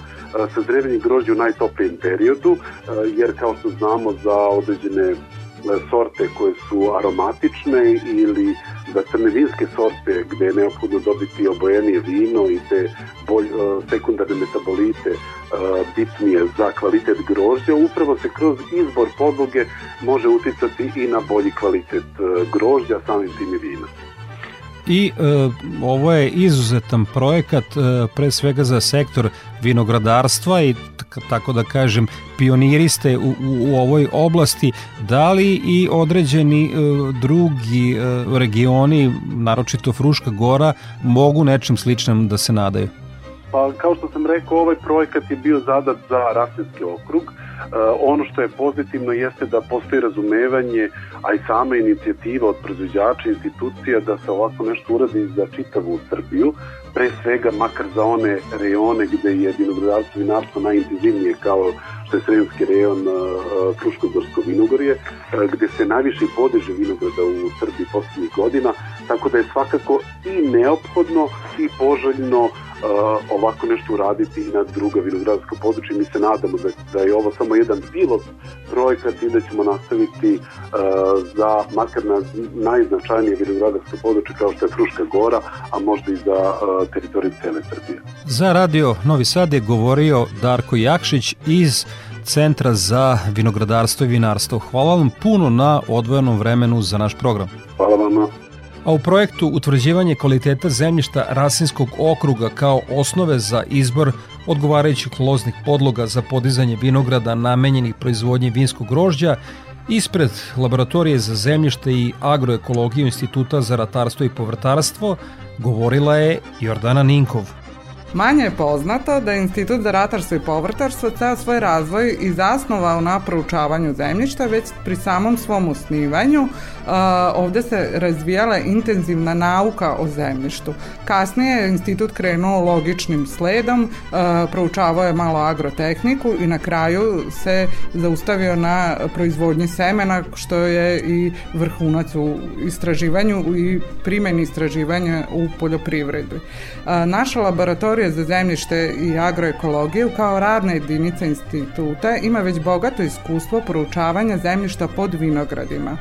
sazrevanje grožđa u najtoplijem periodu, jer kao što znamo za određene sorte koje su aromatične ili za crne vinske sorte gde je neophodno dobiti obojenije vino i te bolj, sekundarne metabolite bitnije za kvalitet grožđa, upravo se kroz izbor podloge može uticati i na bolji kvalitet grožđa, samim tim i vina i e, ovo je izuzetan projekat e, pre svega za sektor vinogradarstva i tako da kažem pioniriste u, u, u ovoj oblasti da li i određeni e, drugi e, regioni naročito Fruška Gora mogu nečem sličnom da se nadaju Pa kao što sam rekao, ovaj projekat je bio zadat za Rasinski okrug. E, ono što je pozitivno jeste da postoji razumevanje, a i sama inicijativa od proizvođača institucija da se ovako nešto uradi za čitavu Srbiju, pre svega makar za one rejone gde je vinogradarstvo vinarstvo najintenzivnije kao što je Sremski rejon uh, Fruškogorsko vinogorje, uh, gde se najviše podiže vinograda u Srbiji poslednjih godina, tako da je svakako i neophodno i poželjno ovako nešto uraditi i na druga vinogradska područja. Mi se nadamo da, da je ovo samo jedan pilot projekat i da ćemo nastaviti uh, za makar na najznačajnije vinogradarsko područje kao što je Fruška Gora, a možda i za uh, teritoriju cele Srbije. Za radio Novi Sad je govorio Darko Jakšić iz Centra za vinogradarstvo i vinarstvo. Hvala vam puno na odvojenom vremenu za naš program. Hvala vama a u projektu utvrđivanje kvaliteta zemljišta Rasinskog okruga kao osnove za izbor odgovarajućih loznih podloga za podizanje vinograda namenjenih proizvodnji vinskog grožđa Ispred Laboratorije za zemljište i agroekologiju Instituta za ratarstvo i povrtarstvo govorila je Jordana Ninkov. Manje je poznato da je Institut za ratarstvo i povrtarstvo ceo svoj razvoj i zasnovao na proučavanju zemljišta, već pri samom svom osnivanju uh, ovde se razvijala intenzivna nauka o zemljištu. Kasnije je institut krenuo logičnim sledom, uh, proučavao je malo agrotehniku i na kraju se zaustavio na proizvodnji semena, što je i vrhunac u istraživanju i primjeni istraživanja u poljoprivredi. Uh, naša laboratorija Laboratorija za zemljište i agroekologiju kao radna jedinica instituta ima već bogato iskustvo poručavanja zemljišta pod vinogradima.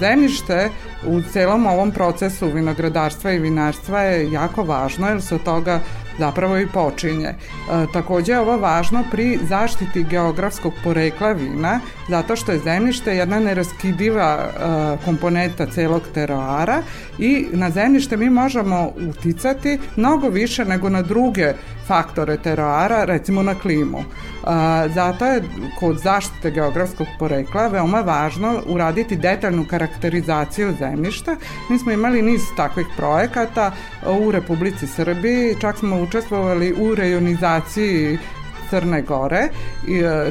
Zemljište u celom ovom procesu vinogradarstva i vinarstva je jako važno jer se od toga zapravo i počinje. E, takođe je ovo važno pri zaštiti geografskog porekla vina, zato što je zemljište jedna neraskidiva e, komponenta celog teroara i na zemljište mi možemo uticati mnogo više nego na druge faktore teroara, recimo na klimu. E, zato je kod zaštite geografskog porekla veoma važno uraditi detaljnu karakterizaciju zemljišta. Mi smo imali niz takvih projekata u Republici Srbiji, čak smo učestvovali u rejonizaciji Crne Gore e,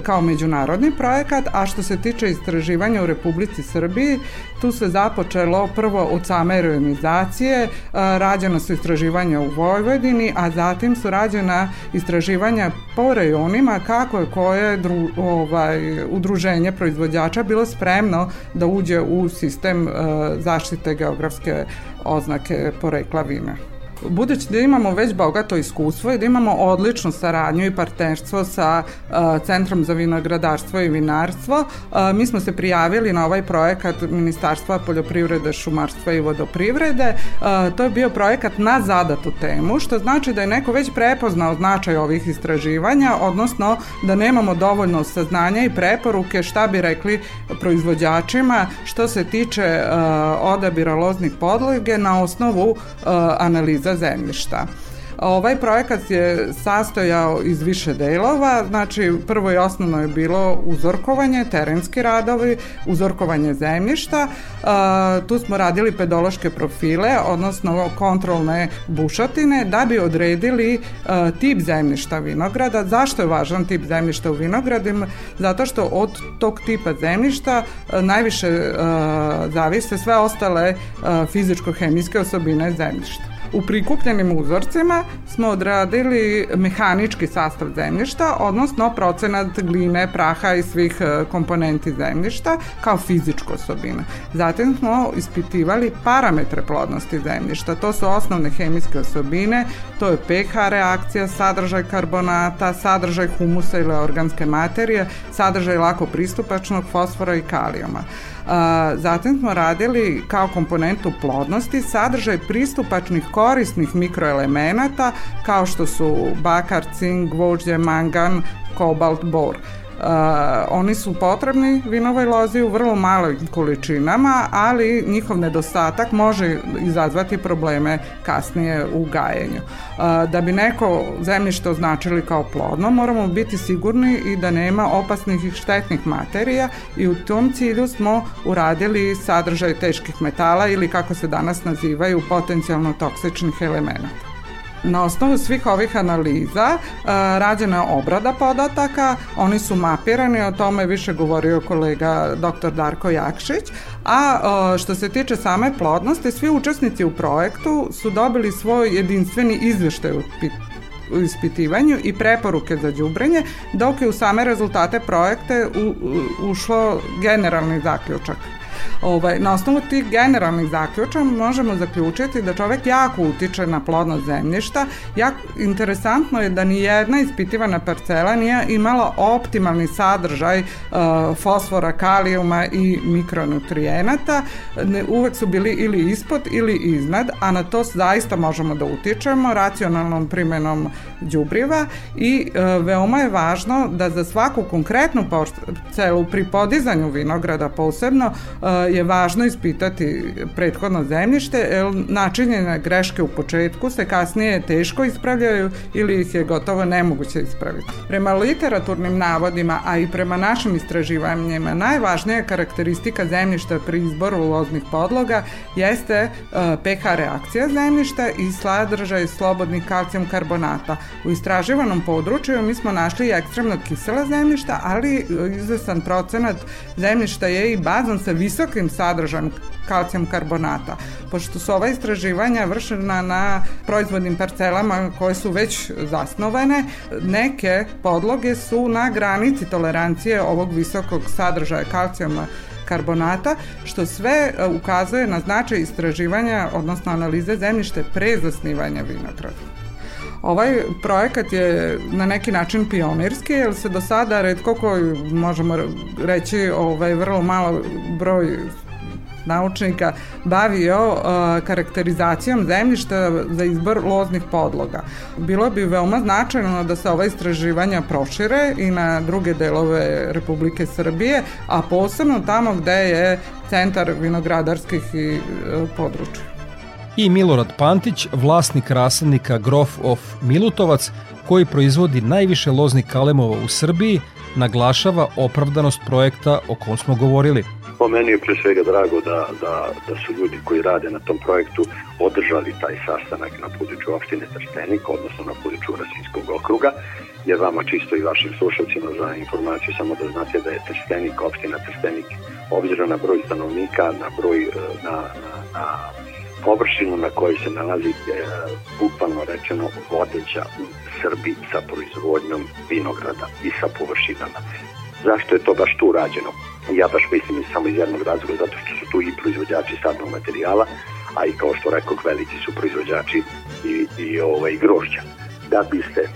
kao međunarodni projekat, a što se tiče istraživanja u Republici Srbiji, tu se započelo prvo od same rejonizacije, e, rađena su istraživanja u Vojvodini, a zatim su rađena istraživanja po rejonima kako je koje dru, ovaj, udruženje proizvođača bilo spremno da uđe u sistem e, zaštite geografske oznake porekla vina. Budući da imamo već bogato iskustvo i da imamo odličnu saradnju i partnerstvo sa uh, Centrom za vinogradarstvo i vinarstvo, uh, mi smo se prijavili na ovaj projekat Ministarstva poljoprivrede, šumarstva i vodoprivrede. Uh, to je bio projekat na zadatu temu, što znači da je neko već prepoznao značaj ovih istraživanja, odnosno da nemamo dovoljno saznanja i preporuke šta bi rekli proizvođačima što se tiče odabira loznih podloge na osnovu analiza za zemljišta. Ovaj projekat je sastojao iz više delova, znači prvo i osnovno je bilo uzorkovanje, terenski radovi, uzorkovanje zemljišta, uh, tu smo radili pedološke profile, odnosno kontrolne bušotine, da bi odredili uh, tip zemljišta vinograda. Zašto je važan tip zemljišta u vinogradima? Zato što od tog tipa zemljišta uh, najviše zavise sve ostale fizičko-hemijske osobine zemljišta. U prikupljenim uzorcima smo odradili mehanički sastav zemljišta, odnosno procenat gline, praha i svih e, komponenti zemljišta kao fizičku osobinu. Zatim smo ispitivali parametre plodnosti zemljišta. To su osnovne hemijske osobine, to je pH reakcija, sadržaj karbonata, sadržaj humusa ili organske materije, sadržaj lako pristupačnog fosfora i kalijuma. Zatim smo radili kao komponentu plodnosti sadržaj pristupačnih korisnih mikroelemenata kao što su bakar, cink, gvožđe, mangan, kobalt, bor. Uh, oni su potrebni vinovoj lozi u vrlo malim količinama, ali njihov nedostatak može izazvati probleme kasnije u gajenju. Uh, da bi neko zemljište označili kao plodno, moramo biti sigurni i da nema opasnih i štetnih materija i u tom cilju smo uradili sadržaj teških metala ili kako se danas nazivaju potencijalno toksičnih elemenata. Na osnovu svih ovih analiza e, rađena je obrada podataka, oni su mapirani, o tome je više govorio kolega dr. Darko Jakšić, a e, što se tiče same plodnosti, svi učesnici u projektu su dobili svoj jedinstveni izveštaj u ispitivanju i preporuke za đubrenje, dok je u same rezultate projekte ušlo generalni zaključak Ovaj, na osnovu tih generalnih zaključa možemo zaključiti da čovek jako utiče na plodnost zemljišta. Jak, interesantno je da ni jedna ispitivana parcela nije imala optimalni sadržaj uh, fosfora, kalijuma i mikronutrijenata. Ne, uvek su bili ili ispod ili iznad, a na to zaista možemo da utičemo racionalnom primenom đubriva i uh, veoma je važno da za svaku konkretnu parcelu pri podizanju vinograda posebno uh, je važno ispitati prethodno zemljište, jer načinjene greške u početku se kasnije teško ispravljaju ili ih je gotovo nemoguće ispraviti. Prema literaturnim navodima, a i prema našim istraživanjima, najvažnija karakteristika zemljišta pri izboru loznih podloga jeste e, pH reakcija zemljišta i sadržaj slobodnih kalcijum karbonata. U istraživanom području mi smo našli ekstremno kisela zemljišta, ali izvesan procenat zemljišta je i bazan sa visokim sadržajem kalcijum karbonata. Pošto su ova istraživanja vršena na proizvodnim parcelama koje su već zasnovane, neke podloge su na granici tolerancije ovog visokog sadržaja kalcijuma karbonata, što sve e, ukazuje na značaj istraživanja, odnosno analize zemljište pre zasnivanja vinograda. Ovaj projekat je na neki način pionirski, jer se do sada redko koji, možemo reći, ovaj, vrlo malo broj naučnika bavio uh, karakterizacijom zemljišta za izbor loznih podloga. Bilo bi veoma značajno da se ova istraživanja prošire i na druge delove Republike Srbije, a posebno tamo gde je centar vinogradarskih i uh, područja. I Milorad Pantić, vlasnik rasadnika Grof of Milutovac, koji proizvodi najviše loznih kalemova u Srbiji, naglašava opravdanost projekta o kom smo govorili – Po meni je pre svega drago da, da, da su ljudi koji rade na tom projektu održali taj sastanak na području opštine Trstenik, odnosno na području Rasinskog okruga, jer vama čisto i vašim slušalcima za informaciju samo da znate da je Trstenik, opština Trstenik, obzirom na broj stanovnika, na broj, e, na, na, na površinu na kojoj se nalazi e, bukvalno rečeno vodeća u Srbiji sa proizvodnjom vinograda i sa površinama. Zašto je to baš tu rađeno? Ja baš mislim samo iz jednog razloga, zato što su tu i proizvođači sadnog materijala, a i kao što rekao, veliki su proizvođači i, i ovaj, grožđa. Da biste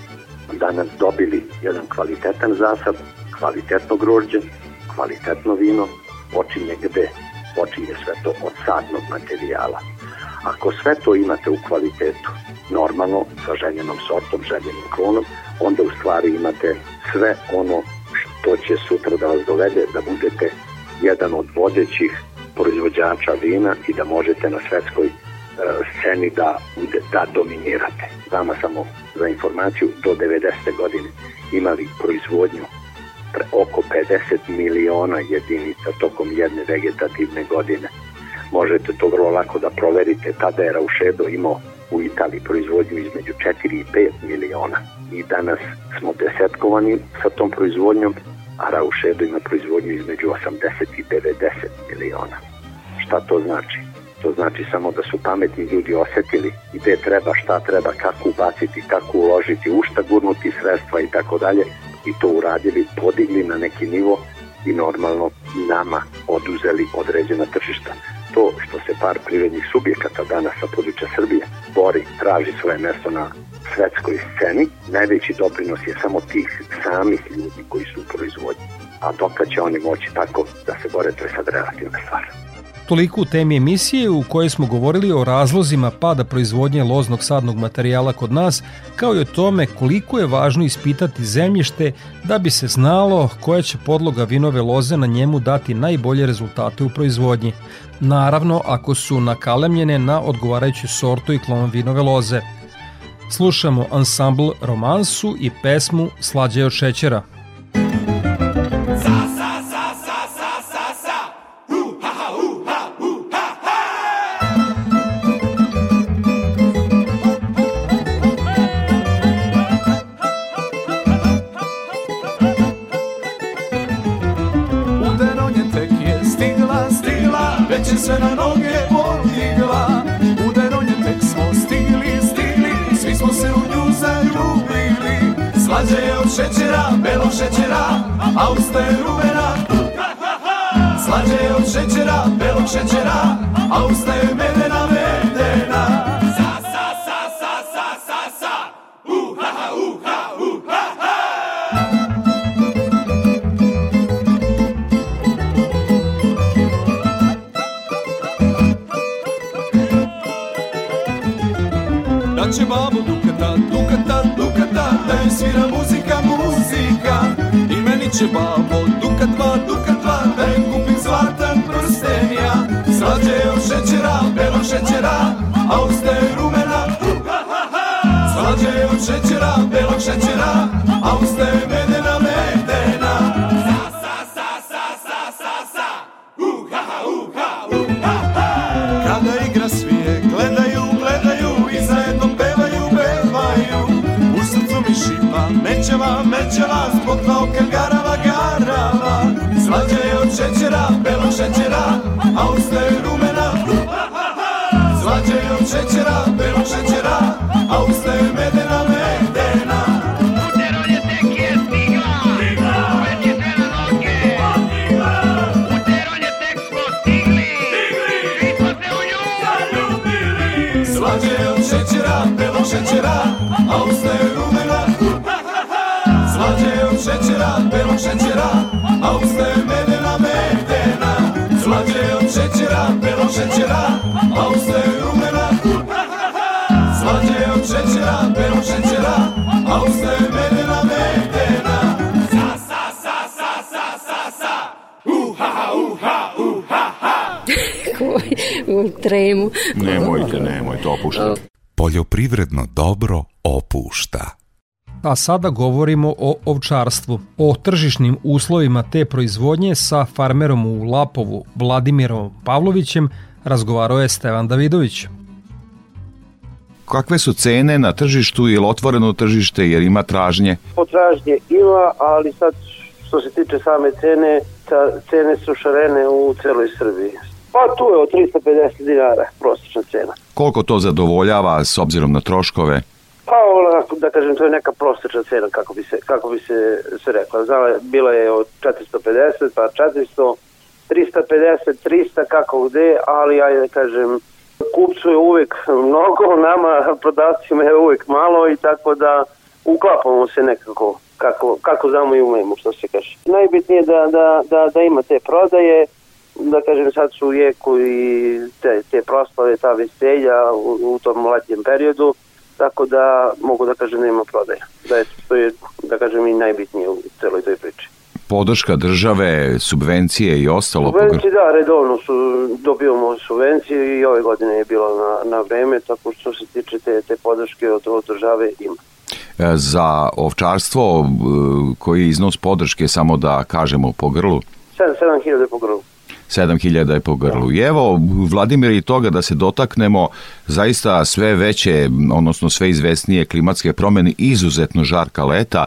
danas dobili jedan kvalitetan zasad, kvalitetno grožđe, kvalitetno vino, počinje gde? Počinje sve to od sadnog materijala. Ako sve to imate u kvalitetu, normalno, sa željenom sortom, željenim klonom, onda u stvari imate sve ono to će sutra da vas dovede da budete jedan od vodećih proizvođača vina i da možete na svetskoj e, sceni da, da dominirate. Vama samo za informaciju, do 90. godine imali proizvodnju pre, oko 50 miliona jedinica tokom jedne vegetativne godine. Možete to vrlo lako da proverite. Tada je Raušedo imao u Italiji proizvodnju između 4 i 5 miliona. I danas smo desetkovani sa tom proizvodnjom a Raušedo ima proizvodnju između 80 i 90 miliona. Šta to znači? To znači samo da su pametni ljudi osetili gde treba, šta treba, kako ubaciti, kako uložiti, u šta gurnuti sredstva i tako dalje i to uradili, podigli na neki nivo i normalno nama oduzeli određena tržišta. To što se par privrednih subjekata danas sa područja Srbije bori, traži svoje mesto na svetskoj sceni, najveći doprinos je samo tih samih ljudi koji su u proizvodnji. A dokad će oni moći tako da se bore, to je sad relativna stvar. Toliko u temi emisije u kojoj smo govorili o razlozima pada proizvodnje loznog sadnog materijala kod nas, kao i o tome koliko je važno ispitati zemljište da bi se znalo koja će podloga vinove loze na njemu dati najbolje rezultate u proizvodnji. Naravno, ako su nakalemljene na odgovarajuću sortu i klon vinove loze. Slušamo ansambl romansu i pesmu Slađe od šećera – se od šećera, belog šećera A je medena, medena Kada igra svije, gledaju, gledaju I zajedno mećava, mećava, zbog oka garava, garava. Slađa je od šećera, belog šećera, a usta je rumena. Slađa je od šećera, belog šećera, a usta je rumena. Slađe od šećera, belog šećera, a usta je medena, medena. Sa, sa, sa, sa, sa, sa, sa. Uha, ha, uha, uha, ha. u tremu. Nemojte, nemojte, opušta. Poljoprivredno dobro opušta a sada govorimo o ovčarstvu. O tržišnim uslovima te proizvodnje sa farmerom u Lapovu Vladimirom Pavlovićem razgovarao je Stevan Davidović. Kakve su cene na tržištu ili otvoreno tržište jer ima tražnje? Potražnje ima, ali sad što se tiče same cene, cene su šarene u celoj Srbiji. Pa tu je od 350 dinara prosječna cena. Koliko to zadovoljava s obzirom na troškove? Pa da kažem, to je neka prosječna cena, kako bi se, kako bi se, se rekla. Znala, bila je od 450, pa 400, 350, 300, kako gde, ali ajde da kažem, kupcu je uvek mnogo, nama prodavcima je uvek malo i tako da uklapamo se nekako kako, kako znamo i umemo, što se kaže. Najbitnije je da, da, da, da ima te prodaje, da kažem sad su u jeku i te, te proslave, ta veselja u, u tom letnjem periodu, tako da mogu da kažem da ima prodaja. Da je, to je, da kažem, i najbitnije u celoj toj priči. Podrška države, subvencije i ostalo? Subvencije, da, redovno su, dobijamo subvencije i ove godine je bilo na, na vreme, tako što se tiče te, te podrške od, od države ima. E, za ovčarstvo, e, koji je iznos podrške, samo da kažemo po grlu? 7000 po grlu. 7000 je po grlu. I evo, Vladimir, i toga da se dotaknemo, zaista sve veće, odnosno sve izvesnije klimatske promjene, izuzetno žarka leta.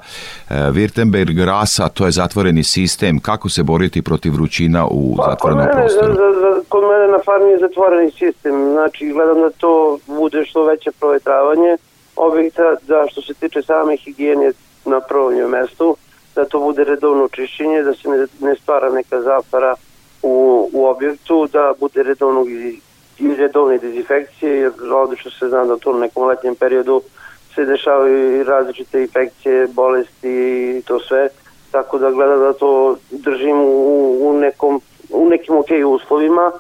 E, Wirtenberg rasa, to je zatvoreni sistem. Kako se boriti protiv vrućina u Pa, zatvorenom kod mene, prostoru? za, za, kod mene na farmi je zatvoreni sistem, znači gledam da to bude što veće provetravanje objekta, da što se tiče same higijene na prvom mestu, da to bude redovno čišćenje, da se ne, ne stvara neka zapara u, u objektu, da bude redovno i, i redovne dezinfekcije, jer odlično se zna da to u nekom letnjem periodu se dešavaju i različite infekcije, bolesti i to sve, tako da gledam da to držim u, u, nekom, u nekim ok uslovima,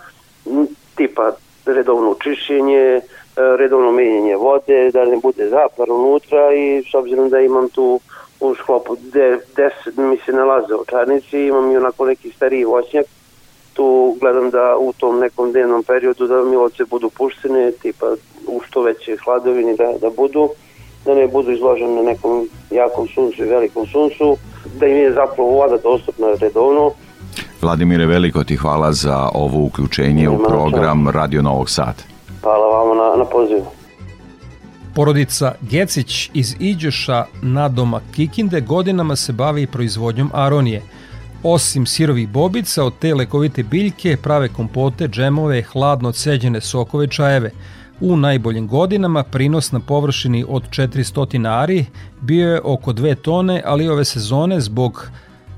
tipa redovno čišćenje, e, redovno menjanje vode, da ne bude zapar unutra i s obzirom da imam tu u sklopu gde, gde mi se nalaze očarnici, imam i onako neki stariji voćnjak, tu gledam da u tom nekom dnevnom periodu da miloce budu puštene, tipa u što veće hladovini da, da budu, da ne budu izložene na nekom jakom suncu i velikom suncu, da im je zapravo voda dostupna redovno, Vladimire, veliko ti hvala za ovo uključenje u Nema program Radio Novog Sada. Hvala vama na, na pozivu. Porodica Gecić iz Iđoša na doma Kikinde godinama se bavi proizvodnjom aronije. Osim sirovih bobica, od te lekovite biljke prave kompote, džemove, hladno ceđene sokove, čajeve. U najboljim godinama prinos na površini od 400 ari bio je oko 2 tone, ali ove sezone zbog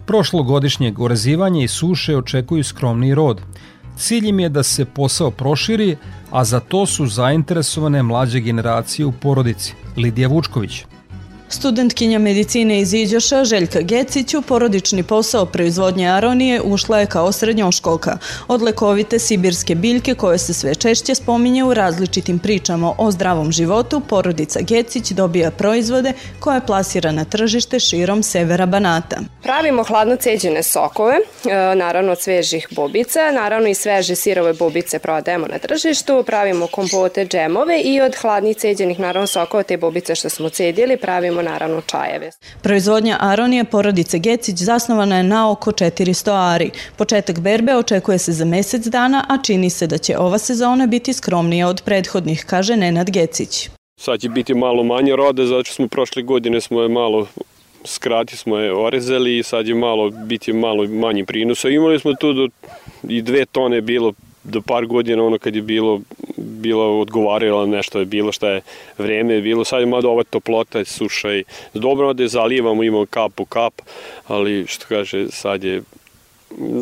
prošlogodišnjeg orazivanja i suše očekuju skromni rod. Cilj im je da se posao proširi, a za to su zainteresovane mlađe generacije u porodici. Lidija Vučković. Studentkinja medicine iz Iđoša, Željka Gecić, u porodični posao proizvodnje aronije ušla je kao srednjoškolka. Od lekovite sibirske biljke koje se sve češće spominje u različitim pričama o zdravom životu, porodica Gecić dobija proizvode koje plasira na tržište širom severa Banata. Pravimo hladno ceđene sokove, e, naravno od svežih bobica, naravno i sveže sirove bobice prodajemo na tržištu, pravimo kompote, džemove i od hladnih ceđenih naravno sokova te bobice što smo cedili pravimo naravno čajeve. Proizvodnja aronije porodice Gecić zasnovana je na oko 400 ari. Početak berbe očekuje se za mesec dana, a čini se da će ova sezona biti skromnija od prethodnih, kaže Nenad Gecić. Sad će biti malo manje rode, zato što smo prošle godine smo je malo skrati smo je orezali i sad je malo, biti malo manji prinosa. Imali smo tu do, i dve tone bilo do par godina ono kad je bilo bilo odgovaralo nešto je bilo šta je vreme je bilo sad mada ova toplota suša i dobro da je zalivamo imamo kap po kap ali što kaže sad je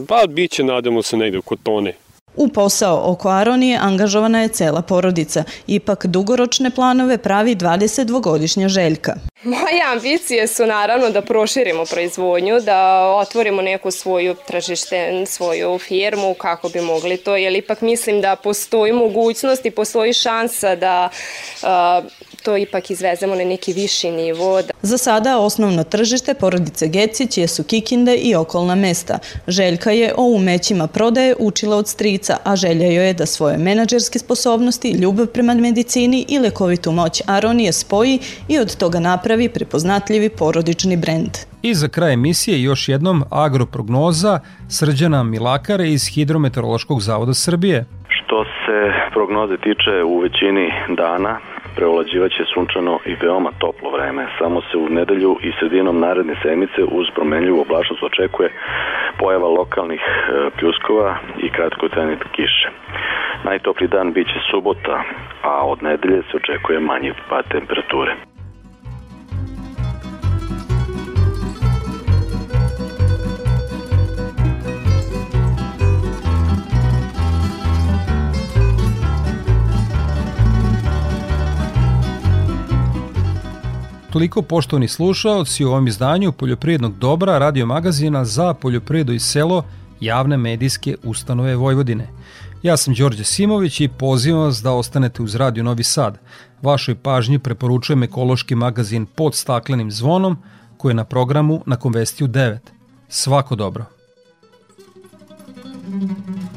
pa bit će nadamo se negde oko tone U posao oko aronije angažovana je cela porodica. Ipak dugoročne planove pravi 22-godišnja Željka. Moje ambicije su naravno da proširimo proizvodnju, da otvorimo neku svoju tržište, svoju firmu, kako bi mogli to, jer ipak mislim da postoji mogućnost i postoji šansa da a, to ipak izvezemo na neki viši nivo. Za sada osnovno tržište porodice Gecić jesu Kikinde i okolna mesta. Željka je o umećima prodaje učila od strica, a želja joj je da svoje menadžerske sposobnosti, ljubav prema medicini i lekovitu moć Aronije spoji i od toga napravi prepoznatljivi porodični brend. I za kraj emisije još jednom agroprognoza Srđana Milakare iz Hidrometeorološkog zavoda Srbije. Što se prognoze tiče u većini dana, preolađivaće sunčano i veoma toplo vreme. Samo se u nedelju i sredinom naredne sedmice uz promenljivu oblačnost očekuje pojava lokalnih e, pljuskova i kratkotrajne kiše. Najtopliji dan biće subota, a od nedelje se očekuje manji pad temperature. Toliko poštovani slušaoci u ovom izdanju Poljoprivrednog dobra radio magazina za poljoprivredu i selo javne medijske ustanove Vojvodine. Ja sam Đorđe Simović i pozivam vas da ostanete uz Radio Novi Sad. Vašoj pažnji preporučujem ekološki magazin pod staklenim zvonom koji je na programu na Konvestiju 9. Svako dobro. Thank you.